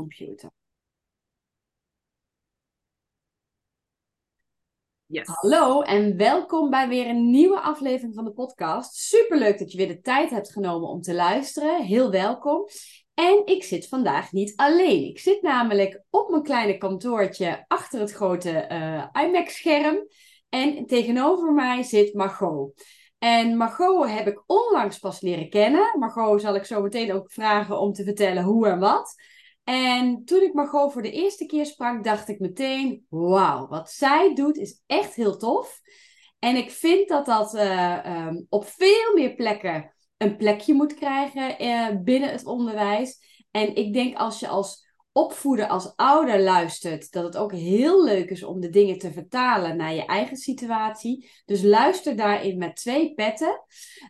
computer. Yes. Hallo en welkom bij weer een nieuwe aflevering van de podcast. Superleuk dat je weer de tijd hebt genomen om te luisteren. Heel welkom. En ik zit vandaag niet alleen. Ik zit namelijk op mijn kleine kantoortje achter het grote uh, iMac-scherm. En tegenover mij zit Margot. En Margot heb ik onlangs pas leren kennen. Margot zal ik zo meteen ook vragen om te vertellen hoe en wat. En toen ik Margot voor de eerste keer sprak, dacht ik meteen: wauw, wat zij doet is echt heel tof. En ik vind dat dat uh, um, op veel meer plekken een plekje moet krijgen uh, binnen het onderwijs. En ik denk als je als opvoeden als ouder luistert, dat het ook heel leuk is om de dingen te vertalen naar je eigen situatie. Dus luister daarin met twee petten.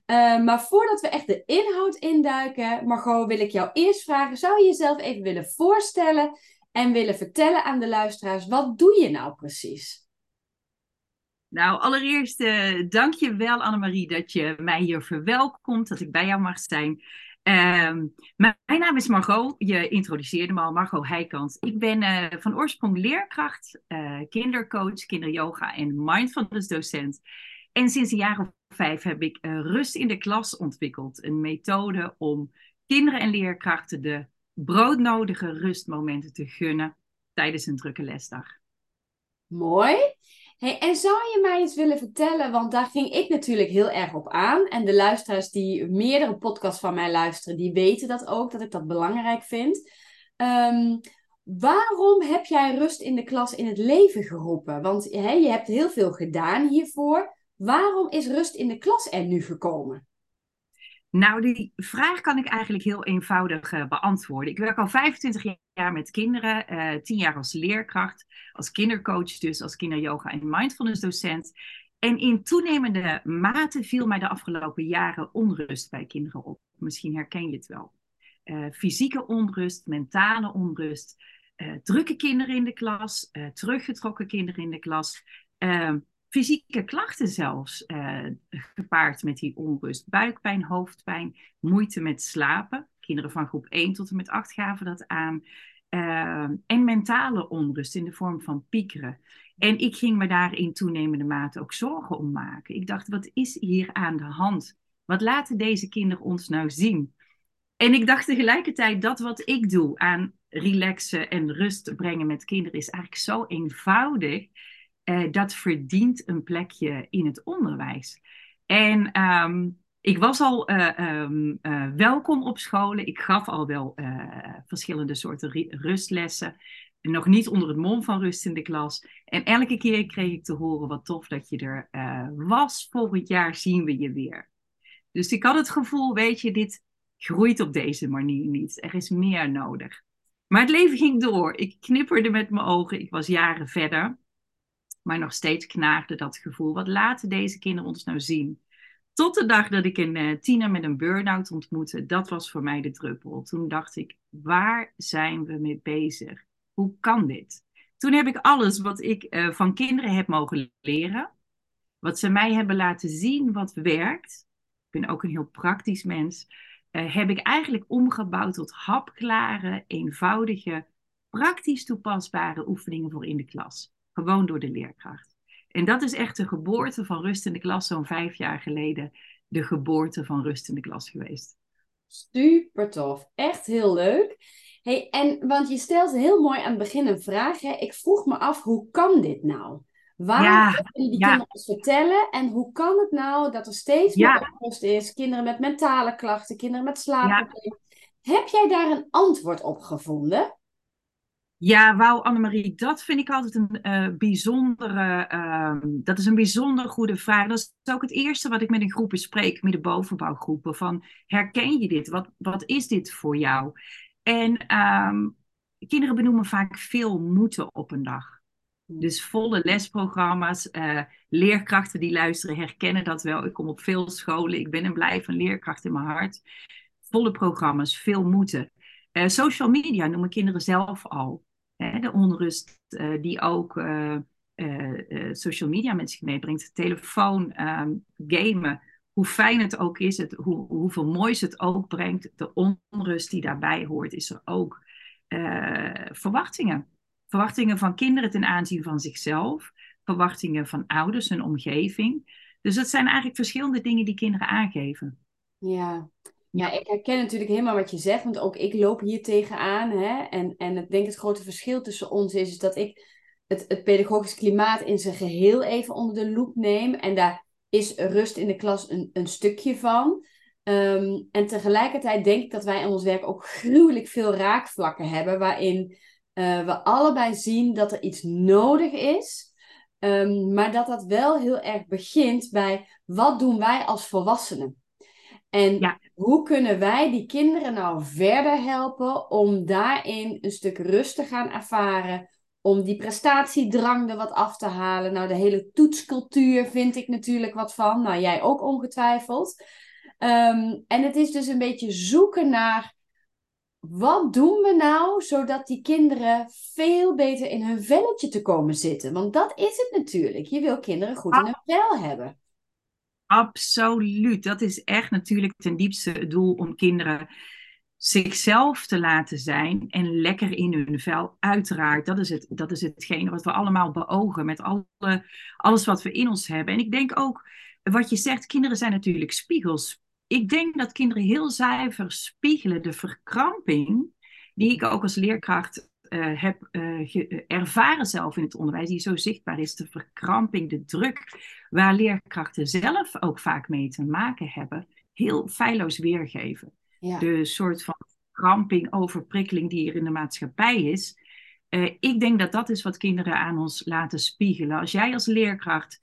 Uh, maar voordat we echt de inhoud induiken, Margot, wil ik jou eerst vragen: zou je jezelf even willen voorstellen en willen vertellen aan de luisteraars, wat doe je nou precies? Nou, allereerst uh, dank je wel, Annemarie, dat je mij hier verwelkomt, dat ik bij jou mag zijn. Uh, mijn, naam is Margot. Je introduceerde me al, Margot Heikant. Ik ben uh, van oorsprong leerkracht, uh, kindercoach, kinderyoga en mindfulness docent. En sinds een jaar of vijf heb ik uh, rust in de klas ontwikkeld. Een methode om kinderen en leerkrachten de broodnodige rustmomenten te gunnen tijdens een drukke lesdag. Mooi. Hey, en zou je mij eens willen vertellen, want daar ging ik natuurlijk heel erg op aan. En de luisteraars die meerdere podcasts van mij luisteren, die weten dat ook, dat ik dat belangrijk vind. Um, waarom heb jij rust in de klas in het leven geroepen? Want je hebt heel veel gedaan hiervoor. Waarom is rust in de klas er nu gekomen? Nou, die vraag kan ik eigenlijk heel eenvoudig uh, beantwoorden. Ik werk al 25 jaar met kinderen, uh, 10 jaar als leerkracht, als kindercoach, dus als kinderyoga en mindfulness docent. En in toenemende mate viel mij de afgelopen jaren onrust bij kinderen op. Misschien herken je het wel. Uh, fysieke onrust, mentale onrust, drukke kinderen in de klas, teruggetrokken kinderen in de klas. Ehm, fysieke klachten zelfs, uh, gepaard met die onrust. Buikpijn, hoofdpijn, moeite met slapen. Kinderen van groep 1 tot en met 8 gaven dat aan. Uh, en mentale onrust in de vorm van piekeren. En ik ging me daar in toenemende mate ook zorgen om maken. Ik dacht, wat is hier aan de hand? Wat laten deze kinderen ons nou zien? En ik dacht tegelijkertijd dat wat ik doe aan relaxen en rust brengen met kinderen is eigenlijk zo eenvoudig. Uh, dat verdient een plekje in het onderwijs. En um, ik was al uh, um, uh, welkom op scholen. Ik gaf al wel verschillende soorten rustlessen. Nog niet onder het mom van rust in de klas. En elke keer kreeg ik te horen: wat tof dat je er was. Volgend jaar zien we je weer. Dus ik had het gevoel: weet je, dit groeit op deze manier niet. Er is meer nodig. Maar het leven ging door. Ik knipperde met mijn ogen. Ik was jaren verder. Maar nog steeds knaagde dat gevoel. Wat laten deze kinderen ons nou zien? Tot de dag dat ik een uh, tiener met een burn-out ontmoette, dat was voor mij de druppel. Toen dacht ik, waar zijn we mee bezig? Hoe kan dit? Toen heb ik alles wat ik uh, van kinderen heb mogen leren, wat ze mij hebben laten zien wat werkt, ik ben ook een heel praktisch mens, uh, heb ik eigenlijk omgebouwd tot hapklare, eenvoudige, praktisch toepasbare oefeningen voor in de klas. Gewoon door de leerkracht. En dat is echt de geboorte van rust in de klas, zo'n vijf jaar geleden. De geboorte van rust in de klas geweest. Super tof. Echt heel leuk. Hey, en, want je stelt heel mooi aan het begin een vraag. Hè? Ik vroeg me af, hoe kan dit nou? Waarom ja, kunnen die ja. kinderen ons vertellen? En hoe kan het nou dat er steeds meer onrust is? Kinderen met mentale klachten, kinderen met slaapproblemen. Heb jij daar een antwoord op gevonden? Ja, wauw, Annemarie, dat vind ik altijd een uh, bijzondere, uh, dat is een bijzonder goede vraag. Dat is ook het eerste wat ik met een groep bespreek, met de bovenbouwgroepen, van herken je dit? Wat, wat is dit voor jou? En um, kinderen benoemen vaak veel moeten op een dag. Dus volle lesprogramma's, uh, leerkrachten die luisteren herkennen dat wel. Ik kom op veel scholen, ik ben een blijvend leerkracht in mijn hart. Volle programma's, veel moeten. Uh, social media noemen kinderen zelf al. De onrust uh, die ook uh, social media met zich meebrengt. Telefoon, um, gamen. Hoe fijn het ook is, het, hoe, hoeveel moois het ook brengt. De onrust die daarbij hoort is er ook. verwachtingen. Verwachtingen van kinderen ten aanzien van zichzelf, verwachtingen van ouders, hun omgeving. Dus dat zijn eigenlijk verschillende dingen die kinderen aangeven. Ja. Ja, ik herken natuurlijk helemaal wat je zegt, want ook ik loop hier tegenaan. Hè? En, en ik denk het grote verschil tussen ons is, is dat ik het, het pedagogisch klimaat in zijn geheel even onder de loep neem. En daar is rust in de klas een, een stukje van. Ehm, en tegelijkertijd denk ik dat wij in ons werk ook gruwelijk veel raakvlakken hebben, waarin uh, we allebei zien dat er iets nodig is, um, maar dat dat wel heel erg begint bij wat doen wij als volwassenen? En hoe kunnen wij die kinderen nou verder helpen om daarin een stuk rust te gaan ervaren, om die prestatiedrang er wat af te halen? Nou, de hele toetscultuur vind ik natuurlijk wat van. Nou, jij ook ongetwijfeld. Um, en het is dus een beetje zoeken naar wat doen we nou zodat die kinderen veel beter in hun velletje te komen zitten? Want dat is het natuurlijk. Je wil kinderen goed in hun vel hebben. Absoluut. Dat is echt natuurlijk ten diepste het doel om kinderen zichzelf te laten zijn en lekker in hun vel. Uiteraard, dat is, het, dat is hetgene wat we allemaal beogen met alle, alles wat we in ons hebben. En ik denk ook, wat je zegt, kinderen zijn natuurlijk spiegels ik denk dat kinderen heel zuiver spiegelen de verkramping die ik ook als leerkracht uh, heb uh, ervaren zelf in het onderwijs, die zo zichtbaar is, de verkramping, de druk, waar leerkrachten zelf ook vaak mee te maken hebben, heel feilloos weergeven. Ja. De soort van verkramping, overprikkeling die er in de maatschappij is. Uh, ik denk dat dat is wat kinderen aan ons laten spiegelen. Als jij als leerkracht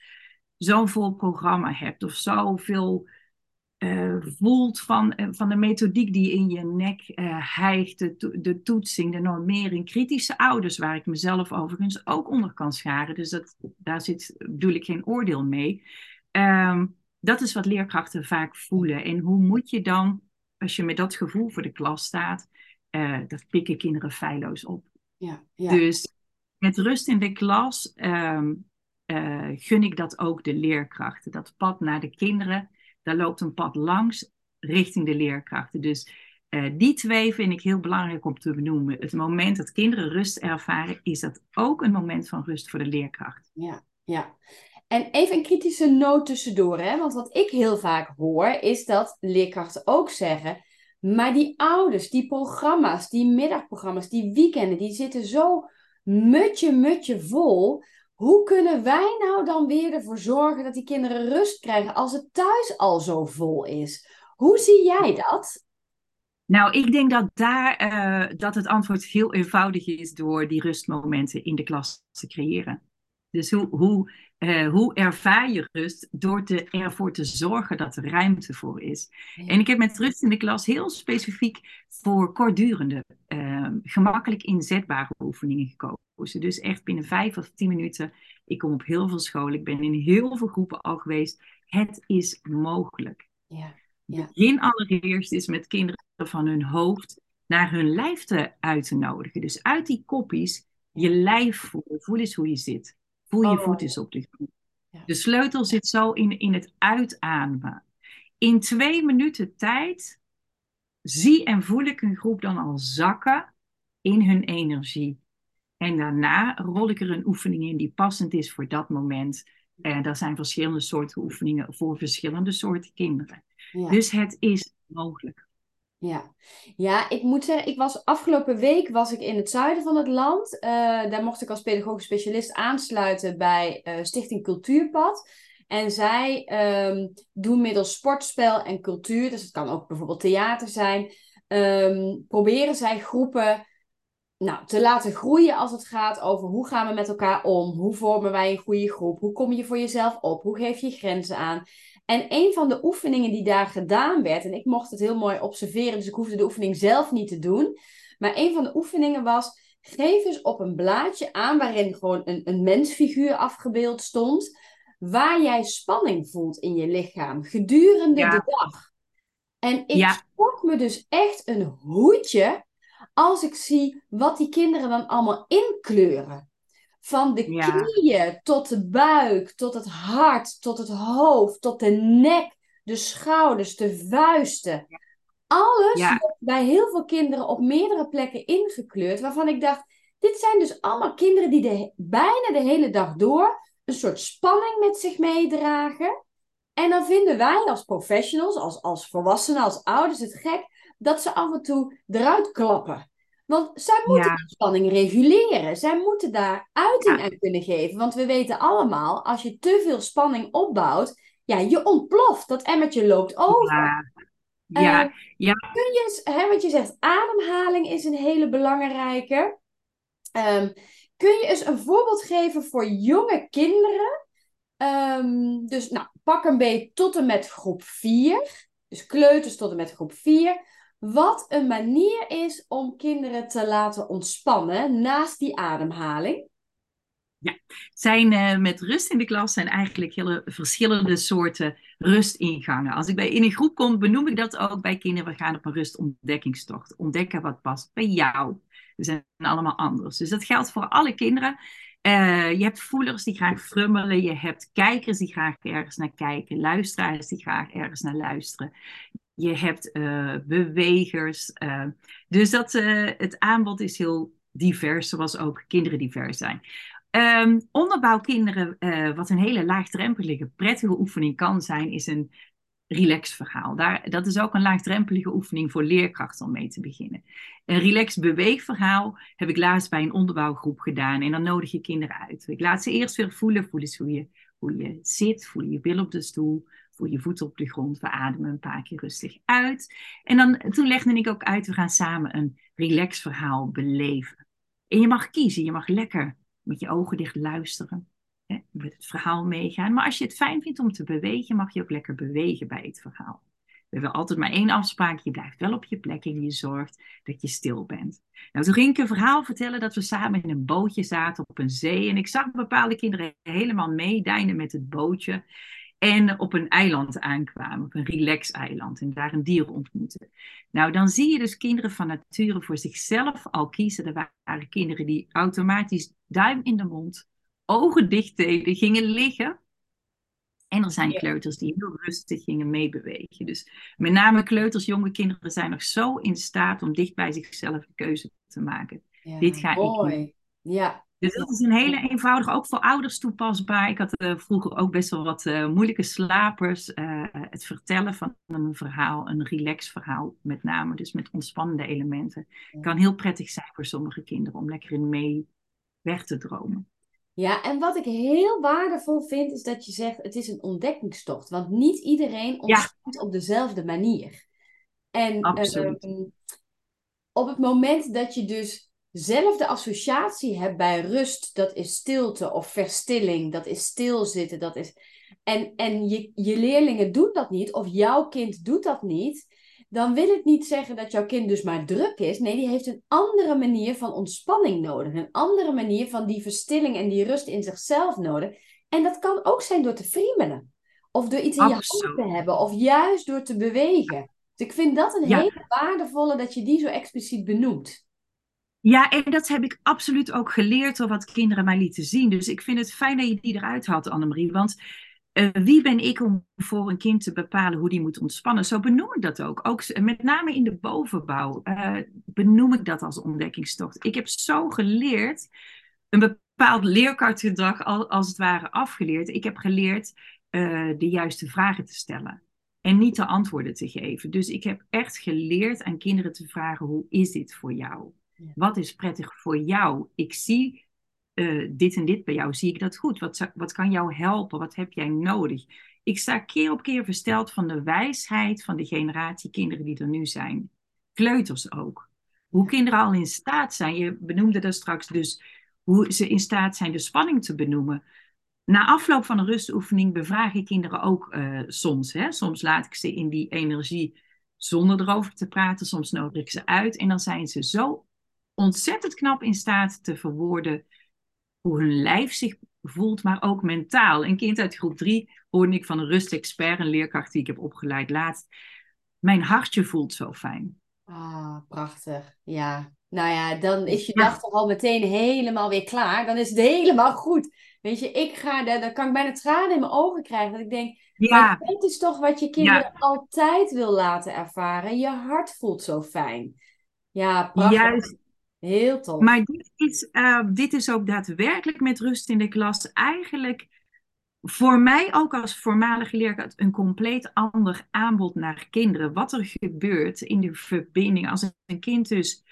zo'n vol programma hebt of zoveel uh, voelt van, uh, van de methodiek die in je nek uh, hijgt, de, de toetsing, de normering, kritische ouders, waar ik mezelf overigens ook onder kan scharen. Dus dat, daar zit, bedoel ik geen oordeel mee. Um, dat is wat leerkrachten vaak voelen. En hoe moet je dan, als je met dat gevoel voor de klas staat, dat pikken kinderen feilloos op. Ja, ja. Dus met rust in de klas um, gun ik dat ook de leerkrachten. Dat pad naar de kinderen daar loopt een pad langs richting de leerkrachten. Dus uh, die twee vind ik heel belangrijk om te benoemen. Het moment dat kinderen rust ervaren, is dat ook een moment van rust voor de leerkracht. Ja, ja. En even een kritische noot tussendoor, hè? want wat ik heel vaak hoor, is dat leerkrachten ook zeggen. Maar die ouders, die programma's, die middagprogramma's, die weekenden, die zitten zo mutje, mutje vol. Hoe kunnen wij nou dan weer ervoor zorgen dat die kinderen rust krijgen als het thuis al zo vol is? Hoe zie jij dat? Nou, ik denk dat daar uh, dat het antwoord heel eenvoudig is door die rustmomenten in de klas te creëren. Dus hoe, hoe, uh, hoe ervaar je rust door te, ervoor te zorgen dat er ruimte voor is? En ik heb met rust in de klas heel specifiek voor kortdurende, uh, gemakkelijk inzetbare oefeningen gekozen. Dus echt binnen vijf of tien minuten. Ik kom op heel veel scholen. Ik ben in heel veel groepen al geweest. Het is mogelijk. Ja, ja. Begin allereerst is met kinderen van hun hoofd naar hun lijf te uit te nodigen. Dus uit die koppies je lijf voelen. Voel eens hoe je zit. Voel je oh, voet eens op de grond. Ja. De sleutel zit zo in, in het uitademen. In twee minuten tijd zie en voel ik een groep dan al zakken in hun energie. En daarna rol ik er een oefening in die passend is voor dat moment. En er zijn verschillende soorten oefeningen voor verschillende soorten kinderen. Dus het is mogelijk. Ja. ja, ik moet zeggen, ik was afgelopen week was ik in het zuiden van het land. Uh, daar mocht ik als pedagogisch specialist aansluiten bij uh, Stichting Cultuurpad. En zij um, doen middels sportspel en cultuur, dus het kan ook bijvoorbeeld theater zijn, um, proberen zij groepen nou, te laten groeien als het gaat over hoe gaan we met elkaar om, hoe vormen wij een goede groep, hoe kom je voor jezelf op, hoe geef je grenzen aan. En een van de oefeningen die daar gedaan werd, en ik mocht het heel mooi observeren, dus ik hoefde de oefening zelf niet te doen, maar een van de oefeningen was, geef eens op een blaadje aan waarin gewoon een, een mensfiguur afgebeeld stond, waar jij spanning voelt in je lichaam gedurende de dag. En ik ja. me dus echt een hoedje als ik zie wat die kinderen dan allemaal inkleuren. Van de knieën tot de buik, tot het hart, tot het hoofd, tot de nek, de schouders, de vuisten. Alles wordt bij heel veel kinderen op meerdere plekken ingekleurd, waarvan ik dacht, Dit zijn dus allemaal kinderen die de, bijna de hele dag door een soort spanning met zich meedragen. En dan vinden wij als professionals, als, als volwassenen, als ouders het gek dat ze af en toe eruit klappen. Want zij moeten die spanning reguleren. Zij moeten daar uiting aan kunnen geven. Want we weten allemaal, als je te veel spanning opbouwt, ja, je ontploft. Dat emmertje loopt over. Ja. Ja, uh, ja. Kun je, hè, wat je zegt, ademhaling is een hele belangrijke. Um, kun je eens een voorbeeld geven voor jonge kinderen? Um, dus nou, pak een beetje tot en met groep 4. Dus kleuters tot en met groep 4. Wat een manier is om kinderen te laten ontspannen naast die ademhaling. Ja, zijn uh, met rust in de klas zijn eigenlijk hele verschillende soorten rustingangen. Als ik bij in een groep kom, benoem ik dat ook bij kinderen. We gaan op een rustontdekkingstocht. Ontdekken wat past bij jou. We zijn allemaal anders. Dus dat geldt voor alle kinderen. Uh, je hebt voelers die graag frummelen. Je hebt kijkers die graag ergens naar kijken. Luisteraars die graag ergens naar luisteren. Je hebt uh, bewegers. Uh, dus dat, het aanbod is heel divers, zoals ook kinderen divers zijn. Um, onderbouwkinderen, wat een hele laagdrempelige, prettige oefening kan zijn, is een relaxverhaal. Daar, dat is ook een laagdrempelige oefening voor leerkrachten om mee te beginnen. Een relax beweegverhaal heb ik laatst bij een onderbouwgroep gedaan. En dan nodig je kinderen uit. Ik laat ze eerst weer voelen. Voel eens hoe je, hoe je zit. Voel je bil op de stoel. Voel je voeten op de grond. We ademen een paar keer rustig uit. En dan, toen legde ik ook uit, we gaan samen een relaxverhaal beleven. En je mag kiezen. Je mag lekker met je ogen dicht luisteren hè, met het verhaal meegaan. Maar als je het fijn vindt om te bewegen, mag je ook lekker bewegen bij het verhaal. We hebben altijd maar één afspraak. Je blijft wel op je plek en je zorgt dat je stil bent. Nou, toen ging ik een verhaal vertellen dat we samen in een bootje zaten op een zee. En ik zag bepaalde kinderen helemaal meedijnen met het bootje. En op een eiland aankwamen, op een relax-eiland. En daar een dier ontmoeten. Nou, dan zie je dus kinderen van nature voor zichzelf al kiezen. Er waren kinderen die automatisch duim in de mond, ogen dicht deden, gingen liggen. En er zijn kleuters die heel rustig gingen meebewegen. Dus met name kleuters, jonge kinderen zijn nog zo in staat om dicht bij zichzelf een keuze te maken. Dit ga mooi. ik doen. Ja. Dus dat is een hele eenvoudige, ook voor ouders toepasbaar. Ik had uh, vroeger ook best wel wat uh, moeilijke slapers. Uh, het vertellen van een verhaal, een relax verhaal met name, dus met ontspannende elementen, kan heel prettig zijn voor sommige kinderen om lekker in mee weg te dromen. Ja, en wat ik heel waardevol vind, is dat je zegt, het is een ontdekkingstocht. Want niet iedereen ontspant op dezelfde manier. En uh, op het moment dat je dus zelf de associatie hebt bij rust, dat is stilte of verstilling, dat is stilzitten, dat is... En, en je, je leerlingen doen dat niet, of jouw kind doet dat niet, dan wil het niet zeggen dat jouw kind dus maar druk is. Nee, die heeft een andere manier van ontspanning nodig. Een andere manier van die verstilling en die rust in zichzelf nodig. En dat kan ook zijn door te friemelen. Of door iets in je handen te hebben. Of juist door te bewegen. Dus ik vind dat een hele waardevolle dat je die zo expliciet benoemt. Ja, en dat heb ik absoluut ook geleerd door wat kinderen mij lieten zien. Dus ik vind het fijn dat je die eruit had, Annemarie. Want uh, wie ben ik om voor een kind te bepalen hoe die moet ontspannen? Zo benoem ik dat ook. Ook met name in de bovenbouw uh, benoem ik dat als ontdekkingstocht. Ik heb zo geleerd, een bepaald leerkartgedrag als het ware afgeleerd. Ik heb geleerd uh, de juiste vragen te stellen en niet de antwoorden te geven. Dus ik heb echt geleerd aan kinderen te vragen: hoe is dit voor jou? Wat is prettig voor jou? Ik zie uh, dit en dit bij jou, zie ik dat goed? Wat, wat kan jou helpen? Wat heb jij nodig? Ik sta keer op keer versteld van de wijsheid van de generatie kinderen die er nu zijn. Kleuters ook. Hoe kinderen al in staat zijn, je benoemde dat straks dus, hoe ze in staat zijn de spanning te benoemen. Na afloop van een rustoefening bevraag ik kinderen ook uh, soms. Hè? Soms laat ik ze in die energie zonder erover te praten, soms nodig ik ze uit. En dan zijn ze zo ontzettend knap in staat te verwoorden hoe hun lijf zich voelt, maar ook mentaal. Een kind uit groep 3 hoorde ik van een rustexpert, een leerkracht die ik heb opgeleid laatst. Mijn hartje voelt zo fijn. Ah, prachtig. Ja. Nou ja, dan is je dag toch al meteen helemaal weer klaar. Dan is het helemaal goed. Weet je, ik ga, dan kan ik bijna tranen in mijn ogen krijgen. Dat ik denk, ja. dit is toch wat je kinderen altijd wil laten ervaren. Je hart voelt zo fijn. Ja, prachtig. Juist, Heel tof. Maar dit is, uh, dit is ook daadwerkelijk met rust in de klas eigenlijk voor mij ook als voormalige leerkracht een compleet ander aanbod naar kinderen. Wat er gebeurt in de verbinding als een kind dus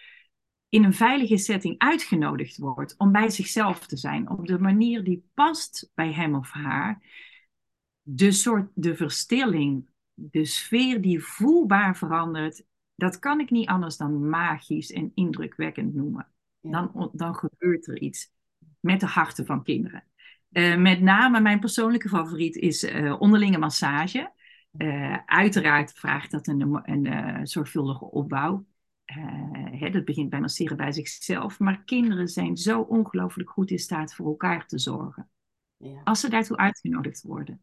in een veilige setting uitgenodigd wordt om bij zichzelf te zijn op de manier die past bij hem of haar. De soort de verstilling, de sfeer die voelbaar verandert, dat kan ik niet anders dan magisch en indrukwekkend noemen. Dan, dan gebeurt er iets met de harten van kinderen. Uh, met name mijn persoonlijke favoriet is uh, onderlinge massage. Uh, uiteraard vraagt dat een, een zorgvuldige opbouw. Hè, dat begint bij masseren bij zichzelf. Maar kinderen zijn zo ongelooflijk goed in staat voor elkaar te zorgen. Ja. Als ze daartoe uitgenodigd worden.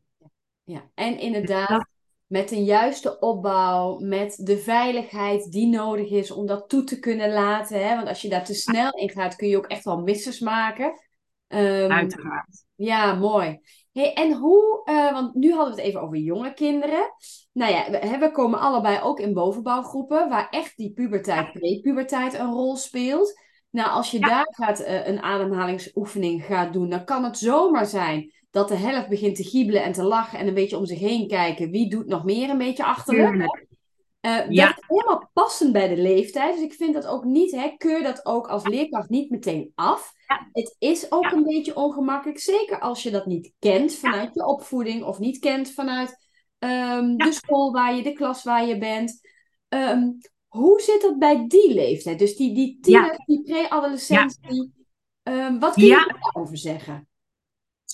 Ja, en inderdaad, met een juiste opbouw, met de veiligheid die nodig is om dat toe te kunnen laten. Hè? Want als je daar te snel in gaat, kun je ook echt wel missers maken. Um, Uiteraard. Ja, mooi. Hey, en hoe, uh, want nu hadden we het even over jonge kinderen. Nou ja, we, we komen allebei ook in bovenbouwgroepen, waar echt die puberteit, prepuberteit een rol speelt. Nou, als je daar gaat, uh, een ademhalingsoefening gaat doen, dan kan het zomaar zijn dat de helft begint te giebelen en te lachen en een beetje om zich heen kijken. Wie doet nog meer een beetje achterlijk? Uh, ja. Dat is helemaal passend bij de leeftijd. Dus ik vind dat ook niet, hè, keur dat ook als leerkracht niet meteen af. Het is ook een beetje ongemakkelijk, zeker als je dat niet kent vanuit je opvoeding of niet kent vanuit um, de school waar je, de klas waar je bent. Um, hoe zit dat bij die leeftijd? Dus die, die tiener, die pre-adolescentie. Um, wat kun je daarover zeggen?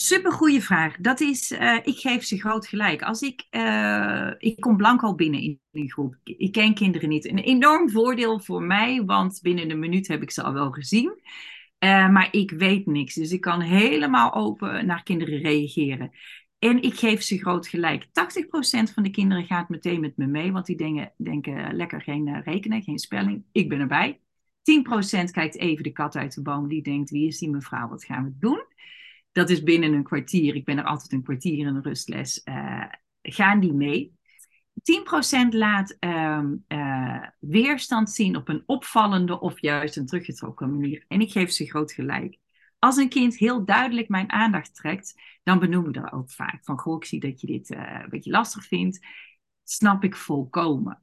Super goede vraag. Dat is, uh, ik geef ze groot gelijk. Als ik, uh, ik kom blanco binnen in die groep. Ik ken kinderen niet. Een enorm voordeel voor mij, want binnen een minuut heb ik ze al wel gezien. Uh, maar ik weet niks. Dus ik kan helemaal open naar kinderen reageren. En ik geef ze groot gelijk. 80% van de kinderen gaat meteen met me mee, want die denken, denken lekker geen rekenen, geen spelling. Ik ben erbij. 10% kijkt even de kat uit de boom. Die denkt, wie is die mevrouw? Wat gaan we doen? Dat is binnen een kwartier. Ik ben er altijd een kwartier in een rustles. Uh, gaan die mee? 10% laat uh, uh, weerstand zien op een opvallende of juist een teruggetrokken manier. En ik geef ze groot gelijk. Als een kind heel duidelijk mijn aandacht trekt, dan benoem ik dat ook vaak. Van, goh, ik zie dat je dit uh, een beetje lastig vindt. Snap ik volkomen.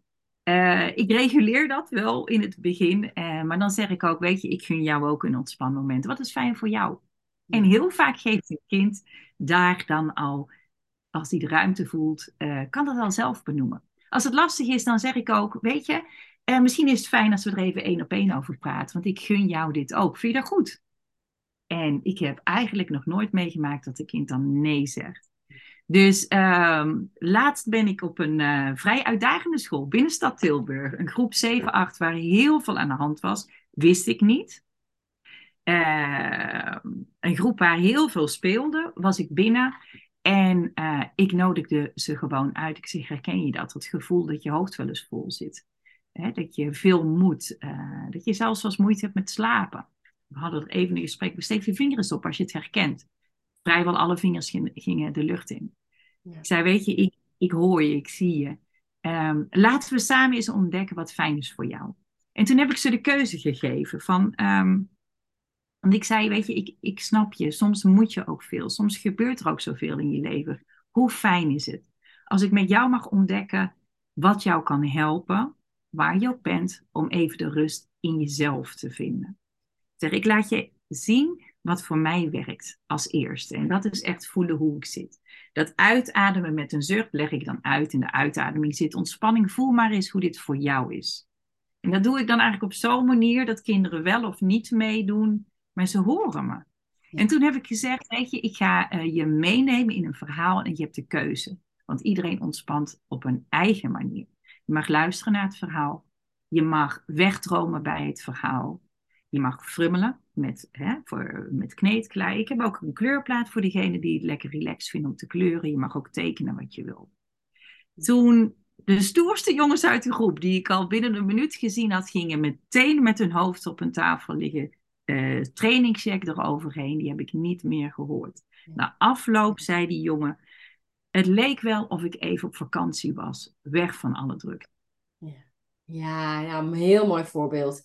Ik reguleer dat wel in het begin, maar dan zeg ik ook, weet je, ik gun jou ook een ontspannen moment. Wat is fijn voor jou? En heel vaak geeft het kind daar dan al, als hij de ruimte voelt, uh, kan dat al zelf benoemen. Als het lastig is, dan zeg ik ook, weet je, uh, misschien is het fijn als we er even één op één over praten, want ik gun jou dit ook. Vind je dat goed? En ik heb eigenlijk nog nooit meegemaakt dat de kind dan nee zegt. Dus uh, laatst ben ik op een uh, vrij uitdagende school, binnenstad Tilburg, een groep 7-8, waar heel veel aan de hand was. Wist ik niet. Uh, een groep waar heel veel speelde, was ik binnen. En uh, ik nodigde ze gewoon uit. Ik zeg, herken je dat? Het gevoel dat je hoofd wel eens vol zit. Hè? Dat je veel moet. Uh, dat je zelfs wel moeite hebt met slapen. We hadden het even een gesprek. Steek je vingers op als je het herkent. Vrijwel alle vingers gingen de lucht in. Ja. Ik zei, weet je, ik, ik hoor je, ik zie je. Um, laten we samen eens ontdekken wat fijn is voor jou. En toen heb ik ze de keuze gegeven van... Um, want ik zei, weet je, ik, ik snap je. Soms moet je ook veel. Soms gebeurt er ook zoveel in je leven. Hoe fijn is het als ik met jou mag ontdekken wat jou kan helpen, waar je ook bent, om even de rust in jezelf te vinden. Zeg, ik laat je zien wat voor mij werkt als eerste. En dat is echt voelen hoe ik zit. Dat uitademen met een zucht leg ik dan uit. In de uitademing zit ontspanning. Voel maar eens hoe dit voor jou is. En dat doe ik dan eigenlijk op zo'n manier dat kinderen wel of niet meedoen maar ze horen me. En toen heb ik gezegd, weet je, ik ga uh, je meenemen in een verhaal en je hebt de keuze. Want iedereen ontspant op een eigen manier. Je mag luisteren naar het verhaal. Je mag wegdromen bij het verhaal. Je mag frummelen met, hè, voor, met kneedklei. Ik heb ook een kleurplaat voor diegenen die het lekker relaxed vinden om te kleuren. Je mag ook tekenen wat je wil. Toen de stoerste jongens uit de groep, die ik al binnen een minuut gezien had, gingen meteen met hun hoofd op een tafel liggen uh, trainingscheck eroverheen. Die heb ik niet meer gehoord. Na afloop zei die jongen, het leek wel of ik even op vakantie was. Weg van alle druk. Ja, ja, ja een heel mooi voorbeeld.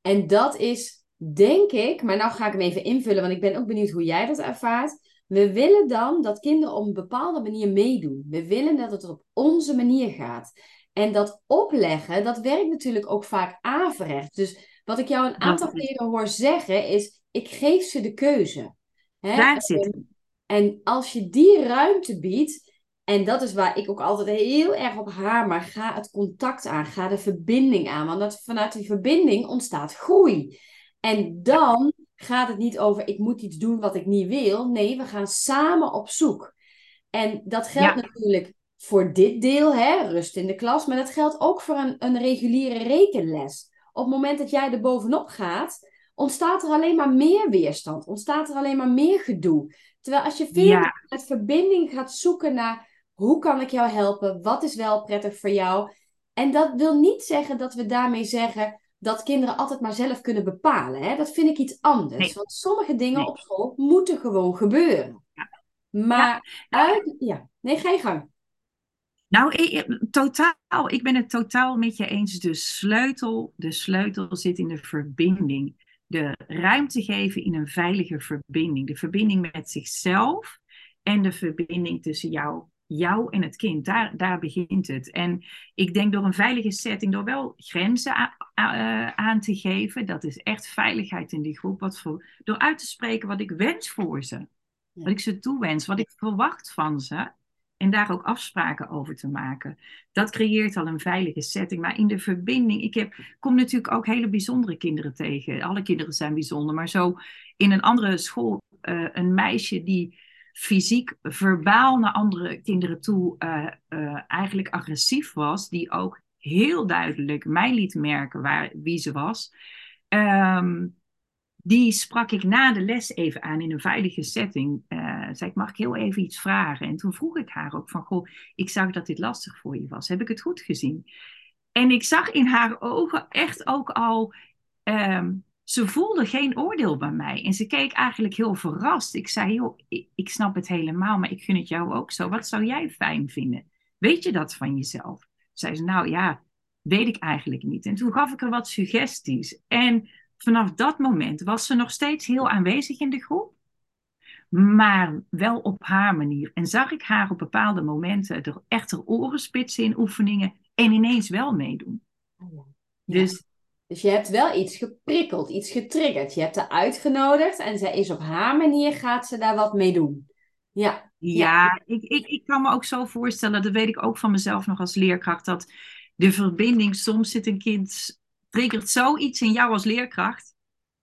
En dat is denk ik, maar nou ga ik hem even invullen, want ik ben ook benieuwd hoe jij dat ervaart. We willen dan dat kinderen op een bepaalde manier meedoen. We willen dat het op onze manier gaat. En dat opleggen, dat werkt natuurlijk ook vaak averechts. Dus wat ik jou een aantal keren hoor zeggen is, ik geef ze de keuze. Hè? Daar zit En als je die ruimte biedt, en dat is waar ik ook altijd heel erg op hamer, ga het contact aan, ga de verbinding aan. Want dat, vanuit die verbinding ontstaat groei. En dan gaat het niet over ik moet iets doen wat ik niet wil. Nee, we gaan samen op zoek. En dat geldt natuurlijk voor dit deel, hè, rust in de klas, maar dat geldt ook voor een, een reguliere rekenles. Op het moment dat jij er bovenop gaat, ontstaat er alleen maar meer weerstand, ontstaat er alleen maar meer gedoe. Terwijl als je veel met verbinding gaat zoeken naar hoe kan ik jou helpen, wat is wel prettig voor jou. En dat wil niet zeggen dat we daarmee zeggen, dat kinderen altijd maar zelf kunnen bepalen. Hè? Dat vind ik iets anders. Want sommige dingen op school moeten gewoon gebeuren. Ja. Maar ja. uit... Ja, nee, ga je gang. Nou, ik, totaal, ik ben het totaal met je eens. De sleutel, de sleutel zit in de verbinding. De ruimte geven in een veilige verbinding. De verbinding met zichzelf en de verbinding tussen jou jou en het kind. Daar, daar begint het. En ik denk door een veilige setting, door wel grenzen eh, aan te geven, dat is echt veiligheid in die groep. Wat voor, door uit te spreken wat ik wens voor ze. Wat ik ze toewens, wat ik verwacht van ze. En daar ook afspraken over te maken. Dat creëert al een veilige setting. Maar in de verbinding, ik heb, kom natuurlijk ook hele bijzondere kinderen tegen. Alle kinderen zijn bijzonder. Maar zo in een andere school, uh, een meisje die fysiek, verbaal naar andere kinderen toe uh, uh, eigenlijk agressief was, die ook heel duidelijk mij liet merken waar, wie ze was. Um, die sprak ik na de les even aan in een veilige setting. Uh, zei ik, mag ik heel even iets vragen? En toen vroeg ik haar ook van, goh, ik zag dat dit lastig voor je was. Heb ik het goed gezien? En ik zag in haar ogen echt ook al um, ze voelde geen oordeel bij mij. En ze keek eigenlijk heel verrast. Ik zei, joh, ik, ik, snap het helemaal, maar ik vind het jou ook zo. Wat zou jij fijn vinden? Weet je dat van jezelf? Zei ze, nou ja, weet ik eigenlijk niet. En toen gaf ik er wat suggesties. En vanaf dat moment was ze nog steeds heel aanwezig in de groep. Maar wel op haar manier. En zag ik haar op bepaalde momenten er echt er oren spitsen in oefeningen en ineens wel meedoen. Oh dus dus je hebt wel iets geprikkeld, iets getriggerd. Je hebt haar uitgenodigd en zij is op haar manier, gaat ze daar wat mee doen. Ja, ja, Ik, ik, ik kan me ook zo voorstellen, dat weet ik ook van mezelf nog als leerkracht, dat de verbinding, soms zit een kind, triggert zoiets in jou als leerkracht.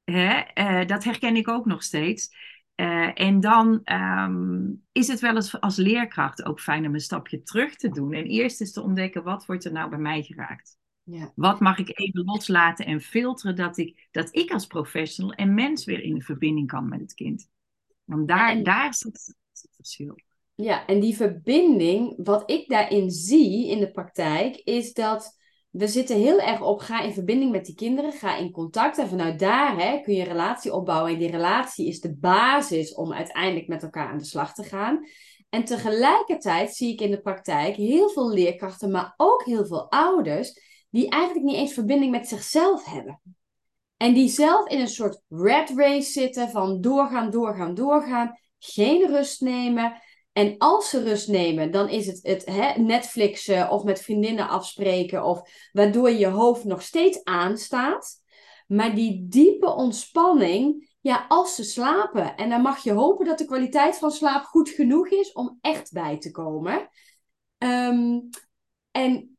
Hè? Uh, dat herken ik ook nog steeds. Uh, en dan um, is het wel eens als leerkracht ook fijn om een stapje terug te doen. En eerst eens te ontdekken, wat wordt er nou bij mij geraakt? Ja. Wat mag ik even loslaten en filteren dat ik, dat ik als professional en mens weer in verbinding kan met het kind? Want daar, en, daar zit het verschil. Ja, en die verbinding, wat ik daarin zie in de praktijk, is dat we zitten heel erg op ga in verbinding met die kinderen, ga in contact. En vanuit daar hè, kun je een relatie opbouwen. En die relatie is de basis om uiteindelijk met elkaar aan de slag te gaan. En tegelijkertijd zie ik in de praktijk heel veel leerkrachten, maar ook heel veel ouders die eigenlijk niet eens verbinding met zichzelf hebben. En die zelf in een soort red race zitten van doorgaan, doorgaan, doorgaan, geen rust nemen. En als ze rust nemen, dan is het, het hè, Netflixen of met vriendinnen afspreken, of waardoor je hoofd nog steeds aanstaat. Maar die diepe ontspanning, ja, als ze slapen. En dan mag je hopen dat de kwaliteit van slaap goed genoeg is om echt bij te komen. Um, en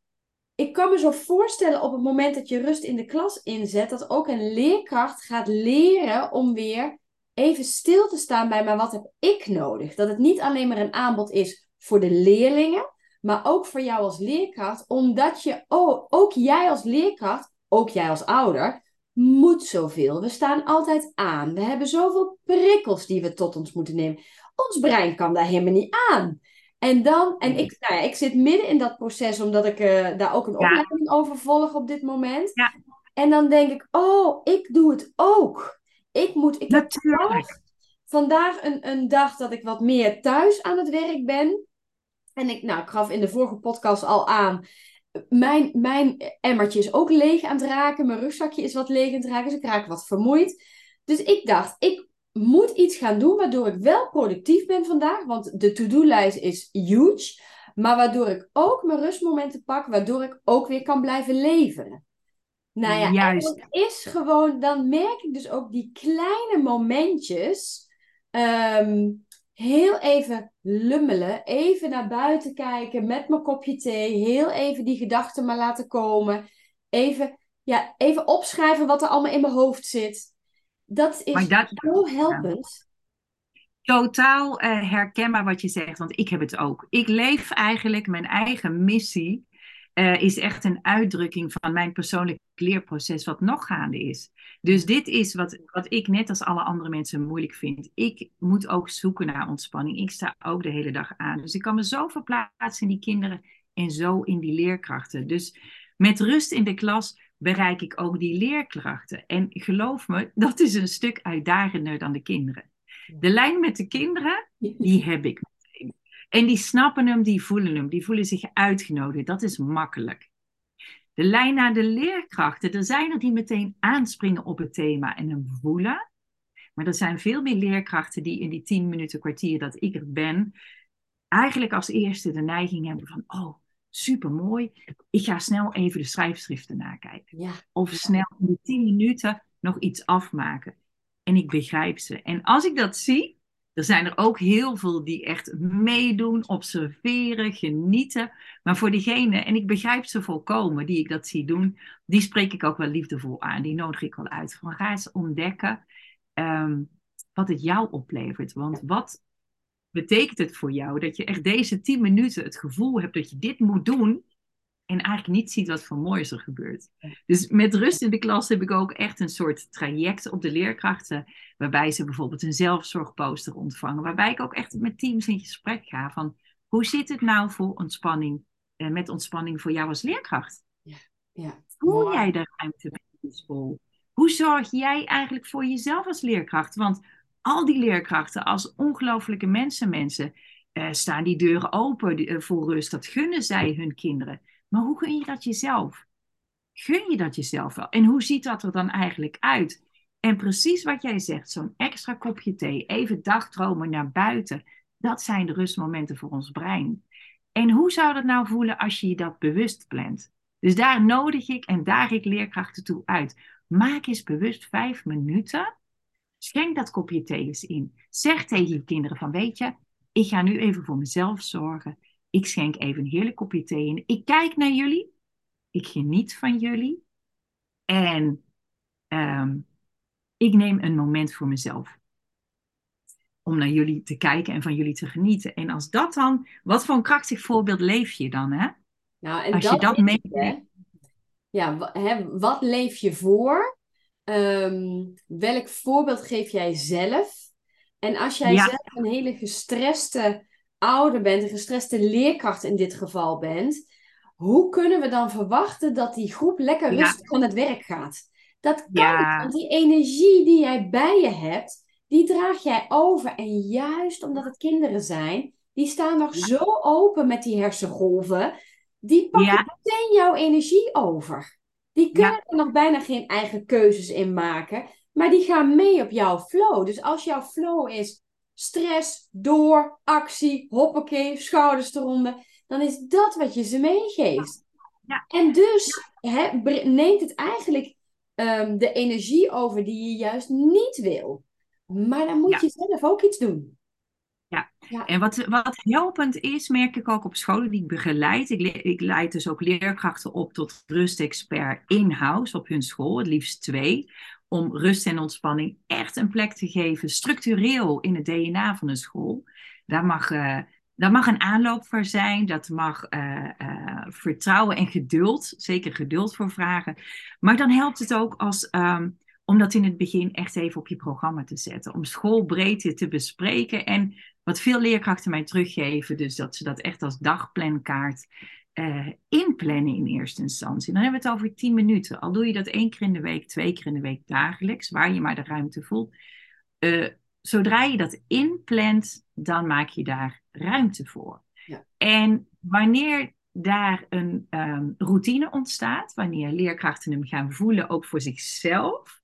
ik kan me zo voorstellen op het moment dat je rust in de klas inzet, dat ook een leerkracht gaat leren om weer even stil te staan bij, maar wat heb ik nodig? Dat het niet alleen maar een aanbod is voor de leerlingen, maar ook voor jou als leerkracht, omdat je, oh, ook jij als leerkracht, ook jij als ouder, moet zoveel. We staan altijd aan. We hebben zoveel prikkels die we tot ons moeten nemen. Ons brein kan daar helemaal niet aan. En dan, en ik, nou ja, ik zit midden in dat proces, omdat ik uh, daar ook een opleiding over volg op dit moment. Ja. En dan denk ik, oh, ik doe het ook. Ik moet, ik Natuurlijk. vandaag een, een dag dat ik wat meer thuis aan het werk ben. En ik, nou, ik gaf in de vorige podcast al aan, mijn, mijn emmertje is ook leeg aan het raken. Mijn rugzakje is wat leeg aan het raken. Dus ik raak wat vermoeid. Dus ik dacht, ik moet iets gaan doen waardoor ik wel productief ben vandaag. Want de to-do-lijst is huge. Maar waardoor ik ook mijn rustmomenten pak. Waardoor ik ook weer kan blijven leveren. Nou ja, Juist. het is gewoon, dan merk ik dus ook die kleine momentjes. Ehm, heel even lummelen, even naar buiten kijken met mijn kopje thee, heel even die gedachten maar laten komen. Even, ja, even opschrijven wat er allemaal in mijn hoofd zit. Dat is zo helpend. Totaal uh, herkenbaar wat je zegt, want ik heb het ook. Ik leef eigenlijk mijn eigen missie uh, is echt een uitdrukking van mijn persoonlijk leerproces wat nog gaande is. Dus dit is wat, wat ik net als alle andere mensen moeilijk vind. Ik moet ook zoeken naar ontspanning. Ik sta ook de hele dag aan. Dus ik kan me zo verplaatsen in die kinderen en zo in die leerkrachten. Dus met rust in de klas bereik ik ook die leerkrachten. En geloof me, dat is een stuk uitdagender dan de kinderen. De lijn met de kinderen, die heb ik en die snappen hem, die voelen hem, die voelen zich uitgenodigd. Dat is makkelijk. De lijn naar de leerkrachten, er zijn er die meteen aanspringen op het thema en hem voelen. Maar er zijn veel meer leerkrachten die in die tien minuten kwartier dat ik er ben, eigenlijk als eerste de neiging hebben van, oh, supermooi, ik ga snel even de schrijfschriften nakijken. Ja. Of snel in die tien minuten nog iets afmaken. En ik begrijp ze. En als ik dat zie, er zijn er ook heel veel die echt meedoen, observeren, genieten. Maar voor diegene, en ik begrijp ze volkomen, die ik dat zie doen, die spreek ik ook wel liefdevol aan. Die nodig ik wel uit. Van ga eens ontdekken ehm, wat het jou oplevert. Want wat betekent het voor jou dat je echt deze tien minuten het gevoel hebt dat je dit moet doen en eigenlijk niet ziet wat voor moois er gebeurt. Dus met rust in de klas heb ik ook echt een soort traject op de leerkrachten, waarbij ze bijvoorbeeld een zelfzorgposter ontvangen, waarbij ik ook echt met teams in gesprek ga van hoe zit het nou voor ontspanning, eh, met ontspanning voor jou als leerkracht? Ja, ja. Voel jij de ruimte bij de school? Hoe zorg jij eigenlijk voor jezelf als leerkracht? Want al die leerkrachten als ongelooflijke mensen, mensen, uh, staan die deuren open uh, voor rust. Dat gunnen zij hun kinderen. Maar hoe gun je dat jezelf? Gun je dat jezelf wel? En hoe ziet dat er dan eigenlijk uit? En precies wat jij zegt, zo'n extra kopje thee, even dagdromen naar buiten, dat zijn de rustmomenten voor ons brein. En hoe zou dat nou voelen als je je dat bewust plant? Dus daar nodig ik en daar ik leerkrachten toe uit. Maak eens bewust vijf minuten. Schenk dat kopje thee eens in. Zeg tegen je kinderen van, weet je, ik ga nu even voor mezelf zorgen. Ik schenk even een heerlijk kopje thee in. Ik kijk naar jullie. Ik geniet van jullie. En ehm, ik neem een moment voor mezelf. Om naar jullie te kijken en van jullie te genieten. En als dat dan, wat voor een krachtig voorbeeld leef je dan, hè? Nou, en als dat je dat meet. Ja, hè, wat leef je voor? Ehm, welk voorbeeld geef jij zelf? En als jij zelf een hele gestreste ouder bent, een gestreste leerkracht in dit geval bent, hoe kunnen we dan verwachten dat die groep lekker rustig aan het werk gaat? Dat kan want die energie die jij bij je hebt, die draag jij over. En juist omdat het kinderen zijn, die staan nog zo open met die hersengolven, die pakken meteen jouw energie over. Die kunnen er nog bijna geen eigen keuzes in maken, maar die gaan mee op jouw flow. Dus als jouw flow is, stress, door, actie, hoppakee, schouders eronder. Dan is dat wat je ze meegeeft. Ja. En dus neemt het eigenlijk ehm, de energie over die je juist niet wil. Maar dan moet je zelf ook iets doen. Ja, ja. en wat, wat helpend is, merk ik ook op scholen die ik begeleid. Ik, ik leid dus ook leerkrachten op tot rustexpert in-house op hun school, het liefst twee om rust en ontspanning echt een plek te geven, structureel in het DNA van een school. Daar mag, uh, daar mag een aanloop voor zijn, dat mag uh, uh, vertrouwen en geduld, zeker geduld voor vragen. Maar dan helpt het ook als, um, om dat in het begin echt even op je programma te zetten, om schoolbreedte te bespreken en wat veel leerkrachten mij teruggeven, dus dat ze dat echt als dagplankaart uh, inplannen in eerste instantie. Dan hebben we het over 10 minuten. Al doe je dat één keer in de week, twee keer in de week dagelijks, waar je maar de ruimte voelt. Uh, zodra je dat inplant, dan maak je daar ruimte voor. Ja. En wanneer daar een um, routine ontstaat, wanneer leerkrachten hem gaan voelen, ook voor zichzelf,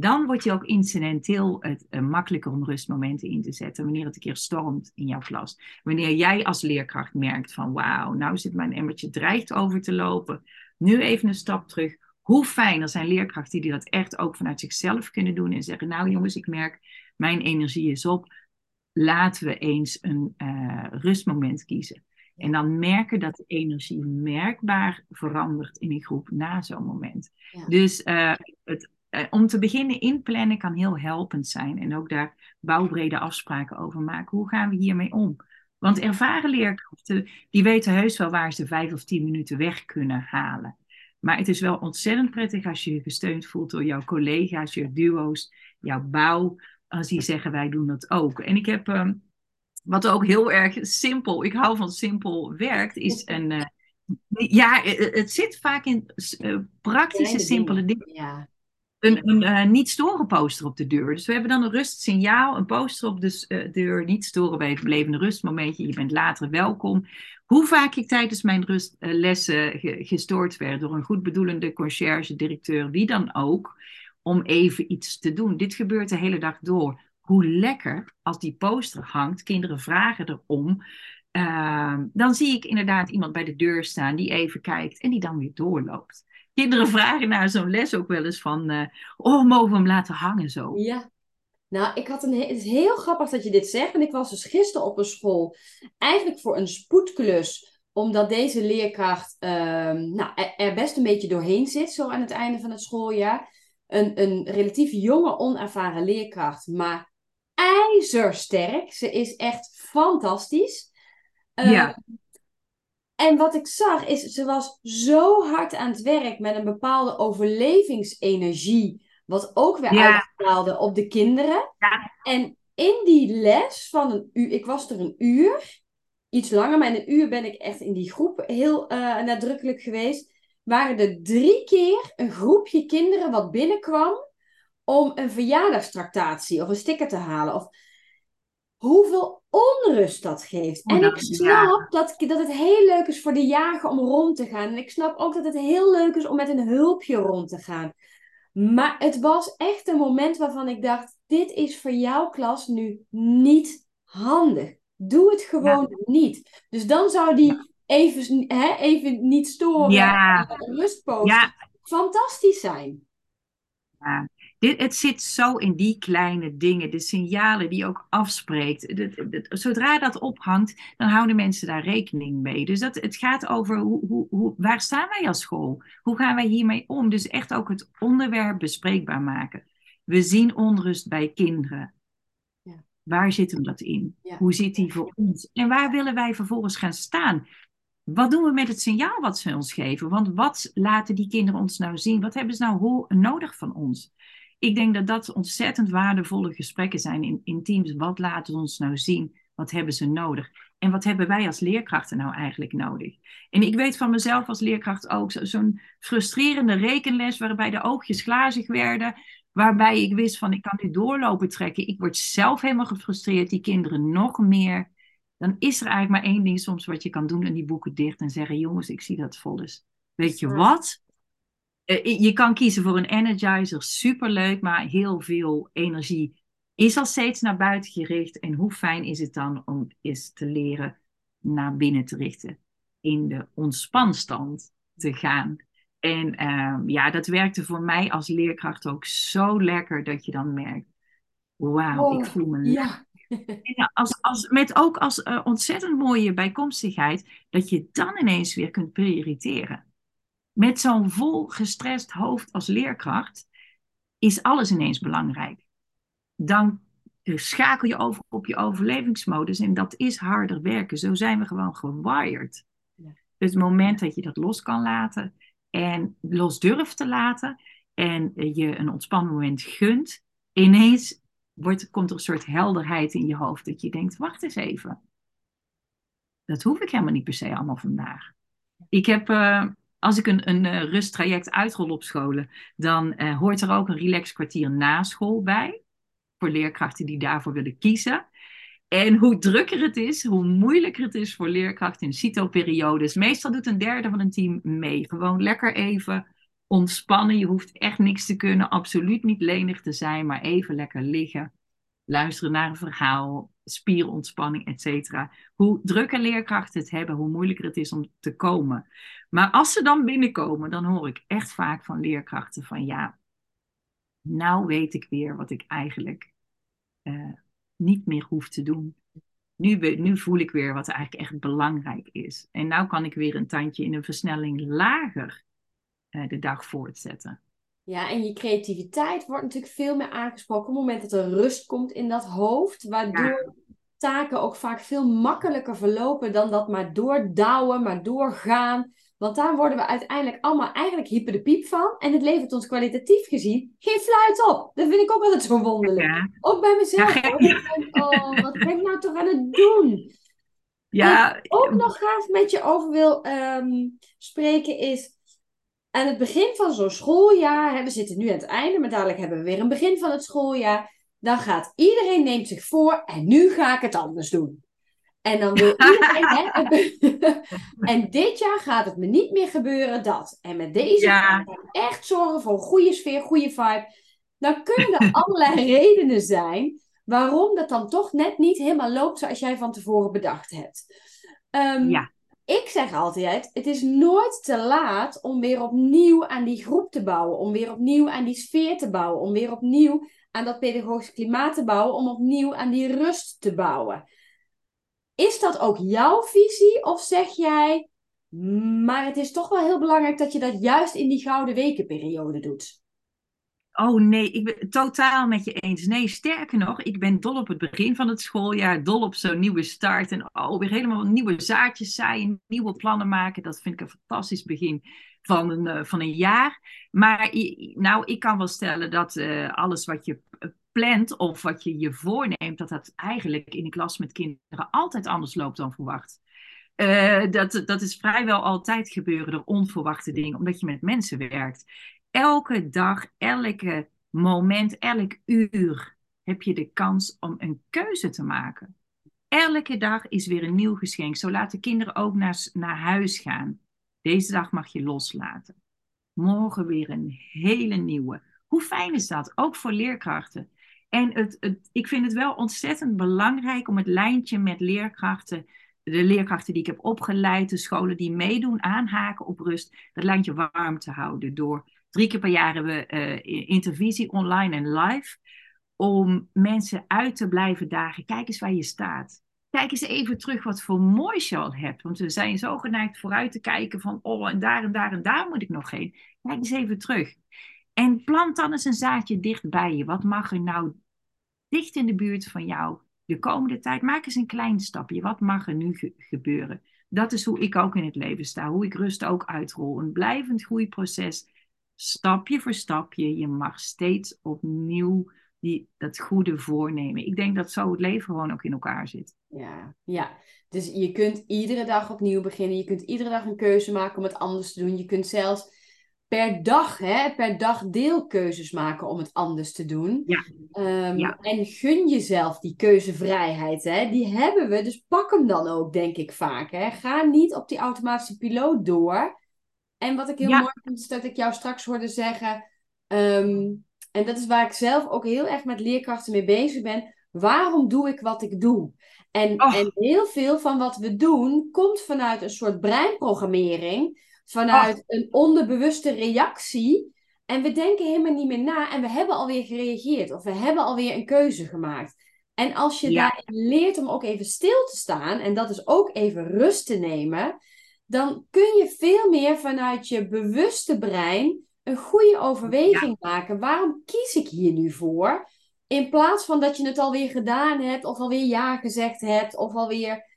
dan wordt je ook incidenteel het uh, makkelijker om rustmomenten in te zetten. Wanneer het een keer stormt in jouw klas. Wanneer jij als leerkracht merkt van wauw, nou zit mijn emmertje dreigt over te lopen. Nu even een stap terug. Hoe fijn, er zijn leerkrachten die dat echt ook vanuit zichzelf kunnen doen. En zeggen, nou jongens, ik merk, mijn energie is op. Laten we eens een uh, rustmoment kiezen. En dan merken dat de energie merkbaar verandert in een groep na zo'n moment. Dus uh, het uh, om te beginnen inplannen kan heel helpend zijn. En ook daar bouwbrede afspraken over maken. Hoe gaan we hiermee om? Want ervaren leerkrachten, die weten heus wel waar ze vijf of tien minuten weg kunnen halen. Maar het is wel ontzettend prettig als je je gesteund voelt door jouw collega's, je duo's, jouw bouw. Als die zeggen, wij doen dat ook. En ik heb, uh, wat ook heel erg simpel, ik hou van simpel werkt, is een... Uh, ja, het, het, zit vaak in uh, praktische, simpele dingen. Ja een, een uh, niet storen poster op de deur. Dus we hebben dan een rustsignaal, een poster op de uh, deur, niet storen bij het belevende rustmomentje, je bent later welkom. Hoe vaak ik tijdens mijn rustlessen ge gestoord werd door een goed bedoelende conciërge, directeur, wie dan ook, om even iets te doen. Dit gebeurt de hele dag door. Hoe lekker als die poster hangt, kinderen vragen erom. Ehm, dan zie ik inderdaad iemand bij de deur staan die even kijkt en die dan weer doorloopt kinderen vragen naar zo'n les ook wel eens van, uh, oh, mogen we hem laten hangen zo? Ja. Nou, ik had een, het is heel grappig dat je dit zegt. En ik was dus gisteren op een school, eigenlijk voor een spoedklus, omdat deze leerkracht ehm, nou, er best een beetje doorheen zit, zo aan het einde van het schooljaar. Een, een relatief jonge, onervaren leerkracht, maar ijzersterk. Ze is echt fantastisch. ja. En wat ik zag is, ze was zo hard aan het werk met een bepaalde overlevingsenergie, wat ook weer ja. uitstraalde op de kinderen. Ja. En in die les van een uur, ik was er een uur, iets langer, maar in een uur ben ik echt in die groep heel uh, nadrukkelijk geweest, waren er drie keer een groepje kinderen wat binnenkwam om een verjaardagstractatie of een sticker te halen. Of hoeveel onrust dat geeft. en ik snap dat, dat het heel leuk is voor de jager om rond te gaan. En ik snap ook dat het heel leuk is om met een hulpje rond te gaan. Maar het was echt een moment waarvan ik dacht: dit is voor jouw klas nu niet handig. Doe het gewoon niet. Dus dan zou die even, hè, even niet storen. Ja. Rustpost. Fantastisch zijn. Ja. Dit, het zit zo in die kleine dingen, de signalen die je ook afspreekt. zodra dat ophangt, dan houden mensen daar rekening mee. Dus dat, het gaat over hoe, hoe, hoe, waar staan wij als school? Hoe gaan wij hiermee om? Dus echt ook het onderwerp bespreekbaar maken. We zien onrust bij kinderen. Ja. Waar zit hem dat in? Hoe zit die voor ons? En waar willen wij vervolgens gaan staan? Wat doen we met het signaal wat ze ons geven? Want wat laten die kinderen ons nou zien? Wat hebben ze nou nodig van ons? Ik denk dat dat ontzettend waardevolle gesprekken zijn in, in teams. Wat laten ze ons nou zien? Wat hebben ze nodig? En wat hebben wij als leerkrachten nou eigenlijk nodig? En ik weet van mezelf als leerkracht ook zo'n frustrerende rekenles waarbij de oogjes glazig werden. Waarbij ik wist van ik kan dit doorlopen trekken. Ik word zelf helemaal gefrustreerd. Die kinderen nog meer. Dan is er eigenlijk maar één ding soms wat je kan doen. En die boeken dicht en zeggen jongens ik zie dat vol is. Weet je wat? Eh, je kan kiezen voor een energizer, superleuk, maar heel veel energie is al steeds naar buiten gericht. En hoe fijn is het dan om eens te leren naar binnen te richten, in de ontspanstand te gaan. En ehm, ja, dat werkte voor mij als leerkracht ook zo lekker dat je dan merkt, wauw, ik voel me ja. als, als, met ook als uh, ontzettend mooie bijkomstigheid dat je dan ineens weer kunt prioriteren met zo'n vol gestrest hoofd als leerkracht is alles ineens belangrijk. Dan schakel je over op je overlevingsmodus en dat is harder werken. Zo zijn we gewoon gewired. Ja. Dus het moment dat je dat los kan laten en los durft te laten en je een ontspannen moment gunt, ineens wordt, komt er een soort helderheid in je hoofd dat je denkt, wacht eens even. Dat hoef ik helemaal niet per se allemaal vandaag. Ik heb uh, als ik een, een uh, rusttraject uitrol op scholen, dan uh, hoort er ook een relax kwartier na school bij. Voor leerkrachten die daarvoor willen kiezen. En hoe drukker het is, hoe moeilijker het is voor leerkrachten in CITO-periodes. Meestal doet een derde van een team mee. Gewoon lekker even ontspannen. Je hoeft echt niks te kunnen, absoluut niet lenig te zijn, maar even lekker liggen. Luisteren naar een verhaal, spierontspanning, et cetera. Hoe drukker leerkrachten het hebben, hoe moeilijker het is om te komen. Maar als ze dan binnenkomen, dan hoor ik echt vaak van leerkrachten van ja, nou weet ik weer wat ik eigenlijk uh, niet meer hoef te doen. Nu, nu voel ik weer wat eigenlijk echt belangrijk is. En nu kan ik weer een tandje in een versnelling lager uh, de dag voortzetten. Ja, en je creativiteit wordt natuurlijk veel meer aangesproken op het moment dat er rust komt in dat hoofd, waardoor taken ook vaak veel makkelijker verlopen dan dat maar doordouwen, maar doorgaan. Want daar worden we uiteindelijk allemaal eigenlijk hyper de piep van. En het levert ons kwalitatief gezien geen fluit op. Dat vind ik ook altijd zo wonderlijk. Ook bij mezelf. oh, wat ben ik nou toch aan het doen? Ja. Wat ik ook nog graag met je over wil um, spreken is... Aan het begin van zo'n schooljaar, hè, we zitten nu aan het einde, maar dadelijk hebben we weer een begin van het schooljaar. Dan gaat iedereen neemt zich voor en nu ga ik het anders doen. En dan wil iedereen. hè, en dit jaar gaat het me niet meer gebeuren dat. En met deze ja. echt zorgen voor een goede sfeer, goede vibe. Dan kunnen er allerlei redenen zijn waarom dat dan toch net niet helemaal loopt zoals jij van tevoren bedacht hebt. Um, ja. Ik zeg altijd: het is nooit te laat om weer opnieuw aan die groep te bouwen, om weer opnieuw aan die sfeer te bouwen, om weer opnieuw aan dat pedagogisch klimaat te bouwen, om opnieuw aan die rust te bouwen. Is dat ook jouw visie? Of zeg jij, maar het is toch wel heel belangrijk dat je dat juist in die gouden wekenperiode doet? Oh nee, ik ben totaal met je eens. Nee, sterker nog, ik ben dol op het begin van het schooljaar, dol op zo'n nieuwe start en oh, weer helemaal nieuwe zaadjes zaaien, nieuwe plannen maken. Dat vind ik een fantastisch begin van een, uh, van een jaar. Maar nou, ik kan wel stellen dat uh, alles wat je plant of wat je je voorneemt, dat dat eigenlijk in de klas met kinderen altijd anders loopt dan verwacht. Uh, dat, dat is vrijwel altijd gebeuren door onverwachte dingen, omdat je met mensen werkt. Elke dag, elke moment, elk uur heb je de kans om een keuze te maken. Elke dag is weer een nieuw geschenk. Zo laten kinderen ook naar, naar huis gaan. Deze dag mag je loslaten. Morgen weer een hele nieuwe. Hoe fijn is dat? Ook voor leerkrachten. En het, het, ik vind het wel ontzettend belangrijk om het lijntje met leerkrachten, de leerkrachten die ik heb opgeleid, de scholen die meedoen, aanhaken op rust, dat lijntje warm te houden. Door drie keer per jaar hebben we uh, intervisie online en live, om mensen uit te blijven dagen. Kijk eens waar je staat. Kijk eens even terug wat voor moois je al hebt. Want we zijn zo geneigd vooruit te kijken van, oh, en daar en daar en daar moet ik nog heen. Kijk eens even terug. En plant dan eens een zaadje dicht bij je. Wat mag er nou dicht in de buurt van jou de komende tijd? Maak eens een klein stapje. Wat mag er nu gebeuren? Dat is hoe ik ook in het leven sta. Hoe ik rust ook uitrol. Een blijvend groeiproces. Stapje voor stapje. Je mag steeds opnieuw die, dat goede voornemen. Ik denk dat zo het leven gewoon ook in elkaar zit. Ja, ja. Dus je kunt iedere dag opnieuw beginnen. Je kunt iedere dag een keuze maken om het anders te doen. Je kunt zelfs per dag, hè, per dag deelkeuzes maken om het anders te doen. Ja. Ehm, ja. En gun jezelf die keuzevrijheid. Hè. Die hebben we, dus pak hem dan ook, denk ik vaak. Hè. Ga niet op die automatische piloot door. En wat ik heel mooi vind, is dat ik jou straks hoorde zeggen... Ehm, en dat is waar ik zelf ook heel erg met leerkrachten mee bezig ben. Waarom doe ik wat ik doe? En, en heel veel van wat we doen komt vanuit een soort breinprogrammering vanuit een onderbewuste reactie. En we denken helemaal niet meer na en we hebben alweer gereageerd of we hebben alweer een keuze gemaakt. En als je ja. daarin leert om ook even stil te staan en dat is ook even rust te nemen, dan kun je veel meer vanuit je bewuste brein een goede overweging maken. Waarom kies ik hier nu voor? In plaats van dat je het alweer gedaan hebt, of alweer ja gezegd hebt, of alweer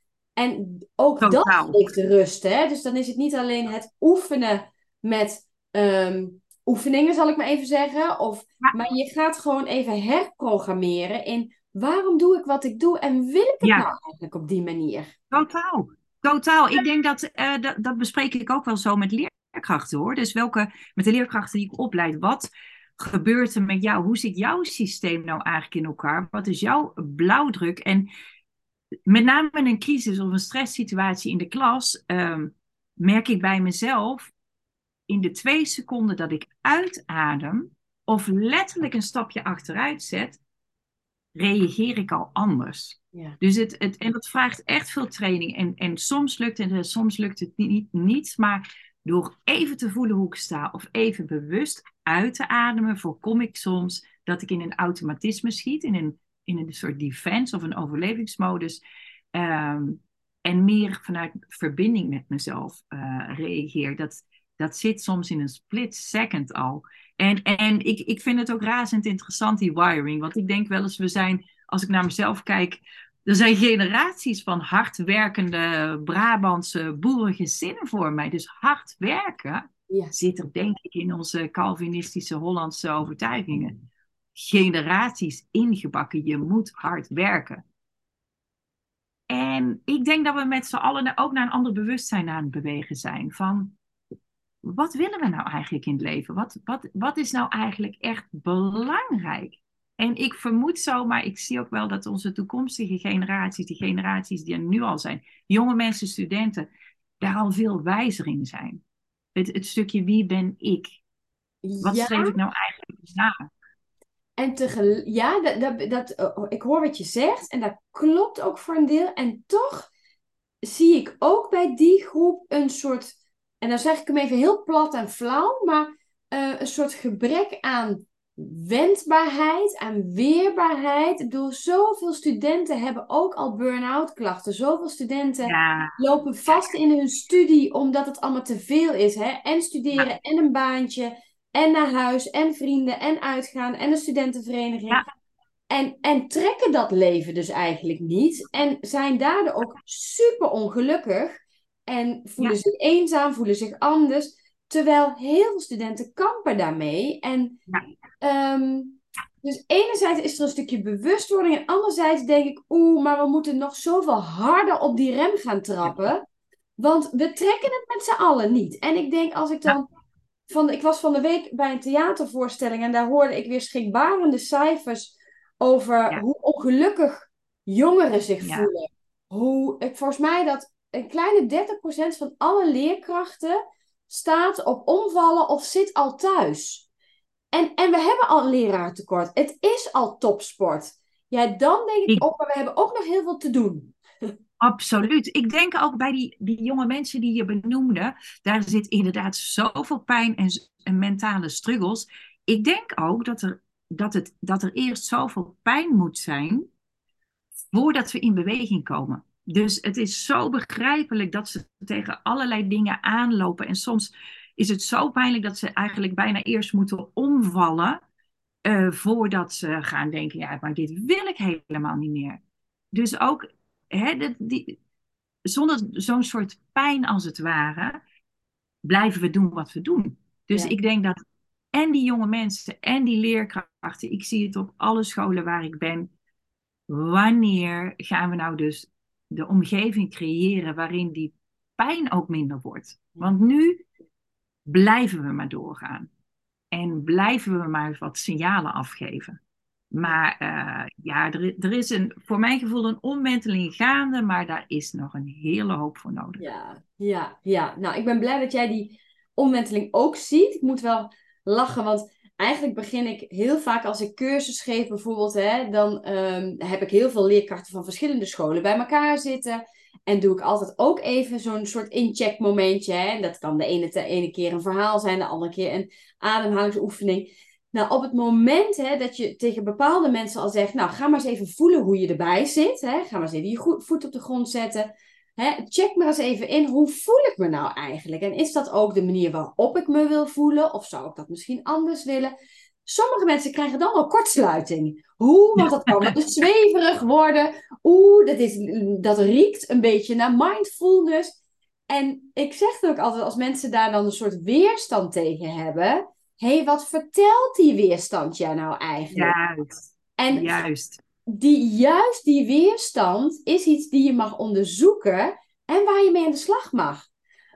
en ook dat geeft rust. Hè? Dus dan is het niet alleen het oefenen met um, oefeningen, zal ik maar even zeggen. Of, Maar je gaat gewoon even herprogrammeren in waarom doe ik wat ik doe en wil ik het nou eigenlijk op die manier? Totaal. Totaal. Ik denk dat, uh, dat, dat bespreek ik ook wel zo met leerkrachten hoor. Dus welke, met de leerkrachten die ik opleid, wat gebeurt er met jou? Hoe zit jouw systeem nou eigenlijk in elkaar? Wat is jouw blauwdruk? En met name in een crisis of een stresssituatie in de klas, ehm, merk ik bij mezelf in de twee seconden dat ik uitadem of letterlijk een stapje achteruit zet, reageer ik al anders. Ja. Dus het, het, en dat vraagt echt veel training. En, en soms lukt het en soms lukt het niet, niet. Maar door even te voelen hoe ik sta of even bewust uit te ademen, voorkom ik soms dat ik in een automatisme schiet, in een, in een soort defense of een overlevingsmodus. Ehm, en meer vanuit verbinding met mezelf uh, reageer. Dat, dat zit soms in een split second al. En, en ik, ik vind het ook razend interessant, die wiring. Want ik denk wel eens, we zijn, als ik naar mezelf kijk, er zijn generaties van hardwerkende Brabantse boerengezinnen voor mij. Dus hard werken ja. zit er denk ik in onze Calvinistische Hollandse overtuigingen. Generaties ingebakken, je moet hard werken. En ik denk dat we met z'n allen ook naar een ander bewustzijn aan het bewegen zijn. Van wat willen we nou eigenlijk in het leven? Wat, wat, wat is nou eigenlijk echt belangrijk? En ik vermoed zo, maar ik zie ook wel dat onze toekomstige generaties, die generaties die er nu al zijn, jonge mensen, studenten, daar al veel wijzer in zijn. Het, het stukje wie ben ik? Wat ja. schreef ik nou eigenlijk na? En tegelijk, ja, dat, dat, dat, oh, ik hoor wat je zegt en dat klopt ook voor een deel. En toch zie ik ook bij die groep een soort en dan zeg ik hem even heel plat en flauw, maar uh, een soort gebrek aan wendbaarheid, aan weerbaarheid. Ik bedoel, zoveel studenten hebben ook al burn-out klachten. Zoveel studenten lopen vast in hun studie omdat het allemaal te veel is. Hè? En studeren en een baantje en naar huis en vrienden en uitgaan en een studentenvereniging. Ja. En, en trekken dat leven dus eigenlijk niet. En zijn daardoor ook super ongelukkig. En voelen zich eenzaam, voelen zich anders. Terwijl heel veel studenten kampen daarmee. En ehm, dus enerzijds is er een stukje bewustwording. En anderzijds denk ik, oeh, maar we moeten nog zoveel harder op die rem gaan trappen. Want we trekken het met z'n allen niet. En ik denk als ik dan. Van, ik was van de week bij een theatervoorstelling en daar hoorde ik weer schrikbarende cijfers over hoe ongelukkig jongeren zich voelen. Hoe, ik, volgens mij dat een kleine 30% van alle leerkrachten staat op omvallen of zit al thuis. En, en we hebben al een leraartekort. Het is al topsport. Ja, dan denk ik, ook, maar we hebben ook nog heel veel te doen. Absoluut. Ik denk ook bij die, die jonge mensen die je benoemde, daar zit inderdaad zoveel pijn en, en mentale struggles. Ik denk ook dat er, dat, het, dat er eerst zoveel pijn moet zijn voordat we in beweging komen. Dus het is zo begrijpelijk dat ze tegen allerlei dingen aanlopen. En soms is het zo pijnlijk dat ze eigenlijk bijna eerst moeten omvallen. Uh, voordat ze gaan denken, ja, maar dit wil ik helemaal niet meer. Dus ook hè, die, zonder zo'n soort pijn als het ware, blijven we doen wat we doen. Dus ik denk dat en die jonge mensen en die leerkrachten, ik zie het op alle scholen waar ik ben. Wanneer gaan we nou dus de omgeving creëren waarin die pijn ook minder wordt. Want nu blijven we maar doorgaan. En blijven we maar wat signalen afgeven. Maar uh, ja, er, er, is een, voor mijn gevoel een omwenteling gaande, maar daar is nog een hele hoop voor nodig. Ja, ja, ja. Nou, ik ben blij dat jij die omwenteling ook ziet. Ik moet wel lachen, want eigenlijk begin ik heel vaak als ik cursus geef bijvoorbeeld, hè, dan um, heb ik heel veel leerkrachten van verschillende scholen bij elkaar zitten. En doe ik altijd ook even zo'n soort incheck momentje. Hè. Dat kan de ene, de ene keer een verhaal zijn, de andere keer een ademhalingsoefening. Nou, op het moment hè, dat je tegen bepaalde mensen al zegt, nou ga maar eens even voelen hoe je erbij zit. Hè. Ga maar eens even je voet op de grond zetten. Hè, check maar eens even in, hoe voel ik me nou eigenlijk? En is dat ook de manier waarop ik me wil voelen? Of zou ik dat misschien anders willen? Sommige mensen krijgen dan al kortsluiting. Hoe? Want dat kan dus zweverig worden. Oeh, dat, is, dat riekt een beetje naar mindfulness. En ik zeg het ook altijd, als mensen daar dan een soort weerstand tegen hebben. Hé, hey, wat vertelt die weerstand jij nou eigenlijk? Juist. En Juist die, juist die weerstand is iets die je mag onderzoeken en waar je mee aan de slag mag.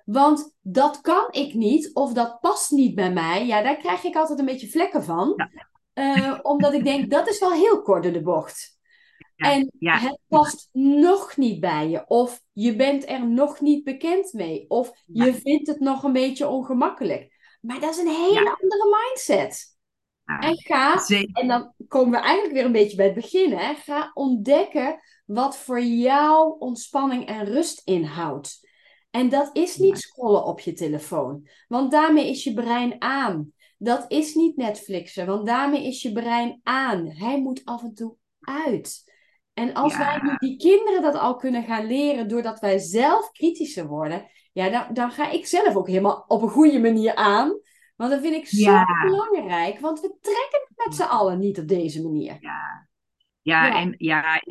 Want dat kan ik niet of dat past niet bij mij. Ja, daar krijg ik altijd een beetje vlekken van. Uh, omdat ik denk, dat is wel heel kort door de bocht. en het past nog niet bij je. Of je bent er nog niet bekend mee. Of je vindt het nog een beetje ongemakkelijk. Maar dat is een hele andere mindset. en ga, en dan komen we eigenlijk weer een beetje bij het begin. Hè? Ga ontdekken wat voor jou ontspanning en rust inhoudt. En dat is niet scrollen op je telefoon. Want daarmee is je brein aan. Dat is niet Netflixen, want daarmee is je brein aan. Hij moet af en toe uit. En als wij die kinderen dat al kunnen gaan leren doordat wij zelf kritischer worden, ja, dan, dan ga ik zelf ook helemaal op een goede manier aan. Want dat vind ik zo belangrijk, want we trekken het met z'n allen niet op deze manier. Ja. Ja, en ja,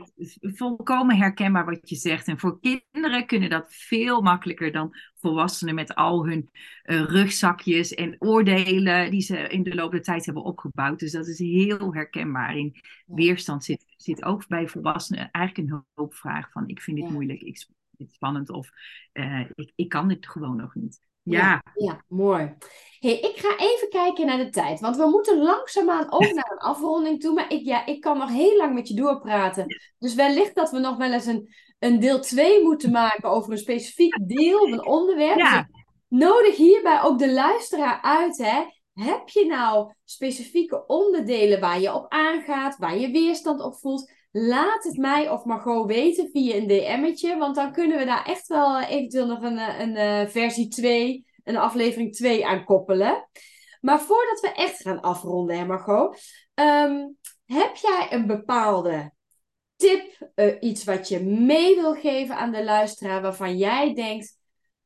volkomen herkenbaar wat je zegt. En voor kinderen kunnen dat veel makkelijker dan volwassenen met al hun uh, rugzakjes en oordelen die ze in de loop der tijd hebben opgebouwd. Dus dat is heel herkenbaar. In weerstand zit, zit ook bij volwassenen eigenlijk een hulpvraag van ik vind dit moeilijk, ik dit spannend of uh, ik, ik kan dit gewoon nog niet. Ja. ja. mooi. Hey, ik ga even kijken naar de tijd, want we moeten langzaamaan ook naar een afronding toe. Maar ik, ja, ik kan nog heel lang met je doorpraten. Dus wellicht dat we nog wel eens een, een deel 2 moeten maken over een specifiek deel of een onderwerp. Ja. Dus nodig hierbij ook de luisteraar uit. Hè? Heb je nou specifieke onderdelen waar je op aangaat, waar je weerstand op voelt? Laat het mij of Margot weten via een DM'tje. Want dan kunnen we daar echt wel eh, eventueel nog een, eh, een, eh, versie 2, een aflevering 2 aan koppelen. Maar voordat we echt gaan afronden, hè Margot. Ehm, heb jij een bepaalde tip, iets wat je mee wil geven aan de luisteraar, waarvan jij denkt,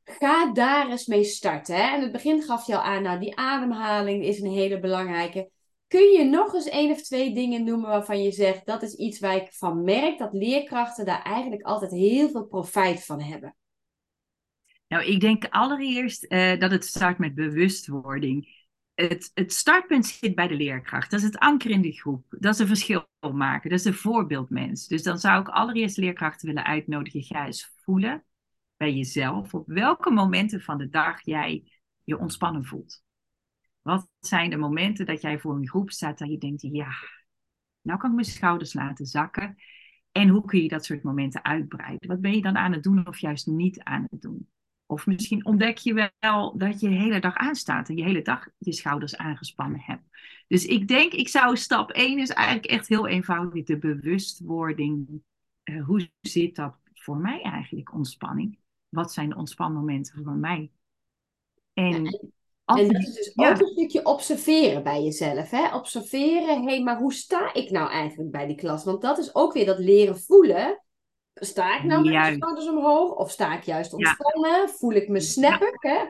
ga daar eens mee starten. Hè? En het begin gaf je al aan, nou die ademhaling is een hele belangrijke. Kun je nog eens één of twee dingen noemen waarvan je zegt dat is iets waar ik van merk dat leerkrachten daar eigenlijk altijd heel veel profijt van hebben? Nou, ik denk allereerst uh, dat het start met bewustwording. Het, het startpunt zit bij de leerkracht. Dat is het anker in de groep. Dat is een verschil maken. Dat is een voorbeeldmens. Dus dan zou ik allereerst leerkrachten willen uitnodigen. Ga eens voelen bij jezelf op welke momenten van de dag jij je ontspannen voelt. Wat zijn de momenten dat jij voor een groep staat dat je denkt, ja, nou kan ik mijn schouders laten zakken. En hoe kun je dat soort momenten uitbreiden? Wat ben je dan aan het doen of juist niet aan het doen? Of misschien ontdek je wel dat je de hele dag aanstaat en je hele dag je schouders aangespannen hebt. Dus ik denk, ik zou stap 1 is eigenlijk echt heel eenvoudig de bewustwording. Uh, hoe zit dat voor mij eigenlijk, ontspanning? Wat zijn de ontspanmomenten voor mij? En en dat is dus ook een stukje observeren bij jezelf. Hè? Observeren, hé, hey, maar hoe sta ik nou eigenlijk bij die klas? Want dat is ook weer dat leren voelen. Sta ik nou met mijn schouders omhoog? Of sta ik juist ontspannen? Voel ik me snappig? Hè?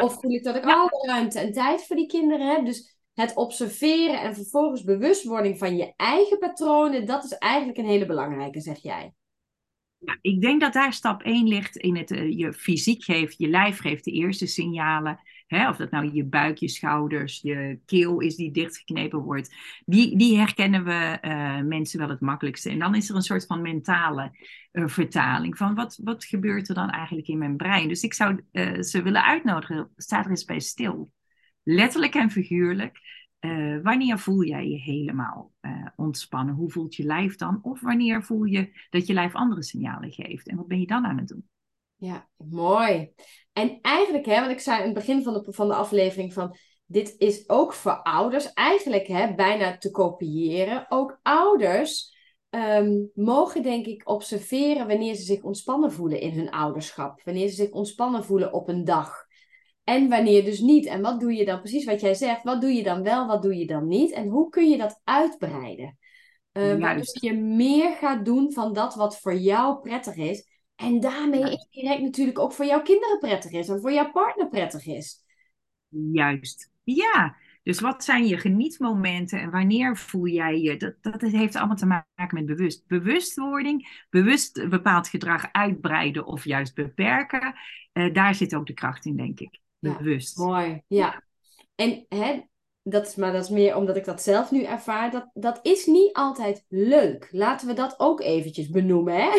Of voel ik dat ik alle ruimte en tijd voor die kinderen heb? Dus het observeren en vervolgens bewustwording van je eigen patronen, dat is eigenlijk een hele belangrijke, zeg jij. Ja, ik denk dat daar stap 1 ligt in het uh, je fysiek geeft, je lijf geeft de eerste signalen. Hè, of dat nou je buik, je schouders, je keel is die dichtgeknepen wordt. Die, die herkennen we uh, mensen wel het makkelijkste. En dan is er een soort van mentale uh, vertaling van wat, wat gebeurt er dan eigenlijk in mijn brein. Dus ik zou ze willen uitnodigen, sta er eens bij stil. Letterlijk en figuurlijk. Wanneer voel jij je helemaal ontspannen? Hoe voelt je lijf dan? Of wanneer voel je dat je lijf andere signalen geeft? En wat ben je dan aan het doen? Ja, mooi. En eigenlijk, hè, want ik zei in het begin van de, van de aflevering van... Dit is ook voor ouders eigenlijk hè, bijna te kopiëren. Ook ouders um, mogen denk ik observeren wanneer ze zich ontspannen voelen in hun ouderschap. Wanneer ze zich ontspannen voelen op een dag. En wanneer dus niet. En wat doe je dan precies wat jij zegt? Wat doe je dan wel, wat doe je dan niet? En hoe kun je dat uitbreiden? Uh, waardoor je meer gaat doen van dat wat voor jou prettig is. En daarmee Juist. indirect natuurlijk ook voor jouw kinderen prettig is. En voor jouw partner prettig is. Juist. Ja. Dus wat zijn je genietmomenten en wanneer voel jij je? Dat, dat heeft allemaal te maken met bewust. Bewustwording, bewust bepaald gedrag uitbreiden of juist beperken. Uh, daar zit ook de kracht in, denk ik bewust. mooi, ja. En hè, dat is, maar dat is meer omdat ik dat zelf nu ervaar. Dat, dat is niet altijd leuk. Laten we dat ook eventjes benoemen, hè?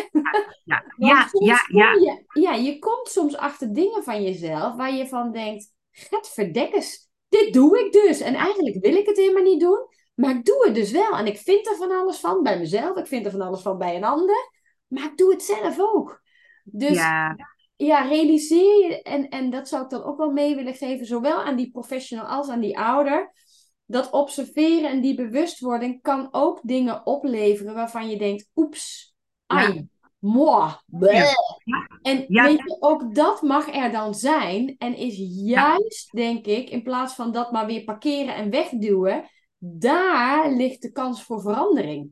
Ja, ja, ja, ja, Je, ja, je komt soms achter dingen van jezelf waar je van denkt... Het verdekkers, dit doe ik dus. En eigenlijk wil ik het helemaal niet doen. Maar ik doe het dus wel. En ik vind er van alles van bij mezelf. Ik vind er van alles van bij een ander. Maar ik doe het zelf ook. Dus ja, ja realiseer je. En, en dat zou ik dan ook wel mee willen geven. Zowel aan die professional als aan die ouder. Dat observeren en die bewustwording kan ook dingen opleveren waarvan je denkt: oeps, ai, moi, En weet je, ook dat mag er dan zijn. En is juist, denk ik, in plaats van dat maar weer parkeren en wegduwen, daar ligt de kans voor verandering.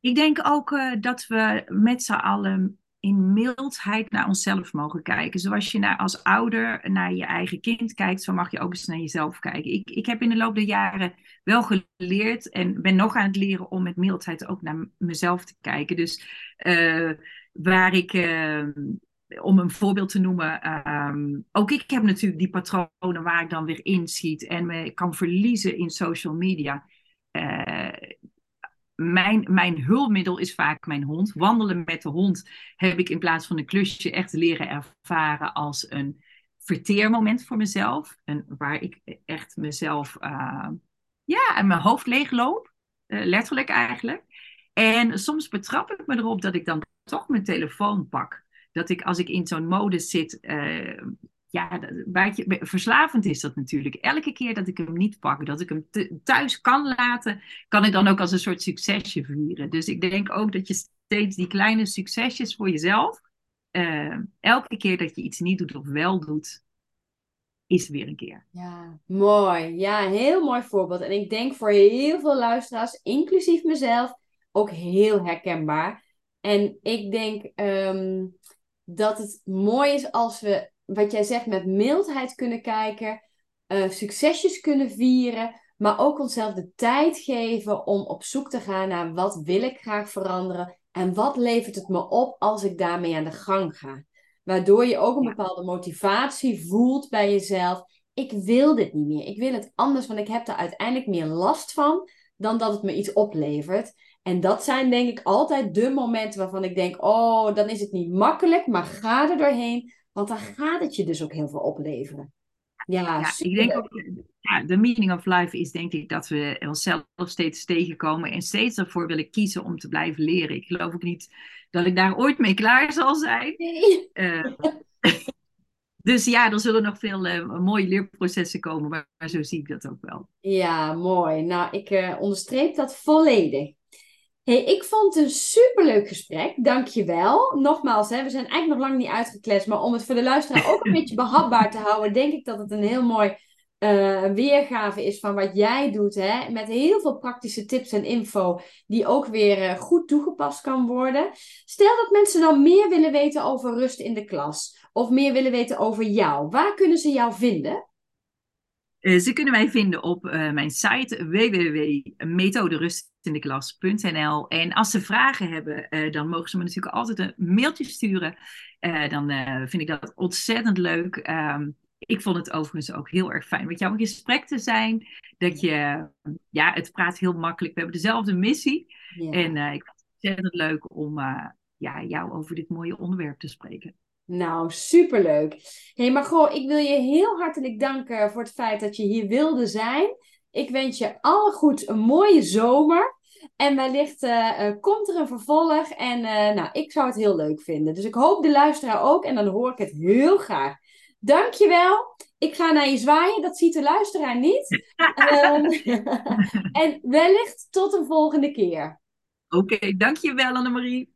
Ik denk ook uh, dat we met z'n allen in mildheid naar onszelf mogen kijken. Zoals je naar, als ouder naar je eigen kind kijkt, zo mag je ook eens naar jezelf kijken. Ik, ik heb in de loop der jaren wel geleerd en ben nog aan het leren om met mildheid ook naar mezelf te kijken. Dus uh, waar ik, uh, om een voorbeeld te noemen, um, ook ik heb natuurlijk die patronen waar ik dan weer inschiet en me kan verliezen in social media. Uh, mijn, mijn hulpmiddel is vaak mijn hond. Wandelen met de hond heb ik in plaats van een klusje echt leren ervaren als een verteermoment voor mezelf. En waar ik echt mezelf, uh, ja, en mijn hoofd leegloop. Uh, letterlijk eigenlijk. En soms betrap ik me erop dat ik dan toch mijn telefoon pak. Dat ik als ik in zo'n modus zit, uh, ja, je, verslavend is dat natuurlijk. Elke keer dat ik hem niet pak, dat ik hem thuis kan laten, kan ik dan ook als een soort succesje vieren. Dus ik denk ook dat je steeds die kleine succesjes voor jezelf, uh, elke keer dat je iets niet doet of wel doet, is weer een keer. Ja, mooi. Ja, heel mooi voorbeeld. En ik denk voor heel veel luisteraars, inclusief mezelf, ook heel herkenbaar. En ik denk um, dat het mooi is als we wat jij zegt, met mildheid kunnen kijken, uh, succesjes kunnen vieren, maar ook onszelf de tijd geven om op zoek te gaan naar wat wil ik graag veranderen en wat levert het me op als ik daarmee aan de gang ga. Waardoor je ook een bepaalde motivatie voelt bij jezelf. Ik wil dit niet meer. Ik wil het anders, want ik heb er uiteindelijk meer last van dan dat het me iets oplevert. En dat zijn denk ik altijd de momenten waarvan ik denk: oh, dan is het niet makkelijk, maar ga er doorheen. Want dan gaat het je dus ook heel veel opleveren. Ja, ja ik denk ook, ja, de meaning of life is denk ik dat we onszelf steeds tegenkomen en steeds ervoor willen kiezen om te blijven leren. Ik geloof ook niet dat ik daar ooit mee klaar zal zijn. Nee. Uh, dus ja, er zullen nog veel uh, mooie leerprocessen komen, maar, maar, zo zie ik dat ook wel. Ja, mooi. Nou, ik uh, onderstreep dat volledig. Hey, ik vond het een superleuk gesprek. Dankjewel. Nogmaals, hè, we zijn eigenlijk nog lang niet uitgekletst. Maar om het voor de luisteraar ook een beetje behapbaar te houden, denk ik dat het een heel mooi uh, weergave is van wat jij doet. Hè? Met heel veel praktische tips en info die ook weer uh, goed toegepast kan worden. Stel dat mensen dan meer willen weten over rust in de klas. Of meer willen weten over jou. Waar kunnen ze jou vinden? Uh, ze kunnen mij vinden op mijn site www.methoderustindeklas.nl. En als ze vragen hebben, dan mogen ze me natuurlijk altijd een mailtje sturen. dan vind ik dat ontzettend leuk. Um, ik vond het overigens ook heel erg fijn met jou in gesprek te zijn. Dat je, ja, het praat heel makkelijk. We hebben dezelfde missie. En ik vond het ontzettend leuk om ja, jou over dit mooie onderwerp te spreken. Nou, superleuk. Hé, hey, maar goh, ik wil je heel hartelijk danken voor het feit dat je hier wilde zijn. Ik wens je alle goed een mooie zomer. En wellicht uh, komt er een vervolg. En nou, ik zou het heel leuk vinden. Dus ik hoop de luisteraar ook. En dan hoor ik het heel graag. Dankjewel. Ik ga naar je zwaaien. Dat ziet de luisteraar niet. um, en wellicht tot een volgende keer. Oké, okay, dankjewel Annemarie.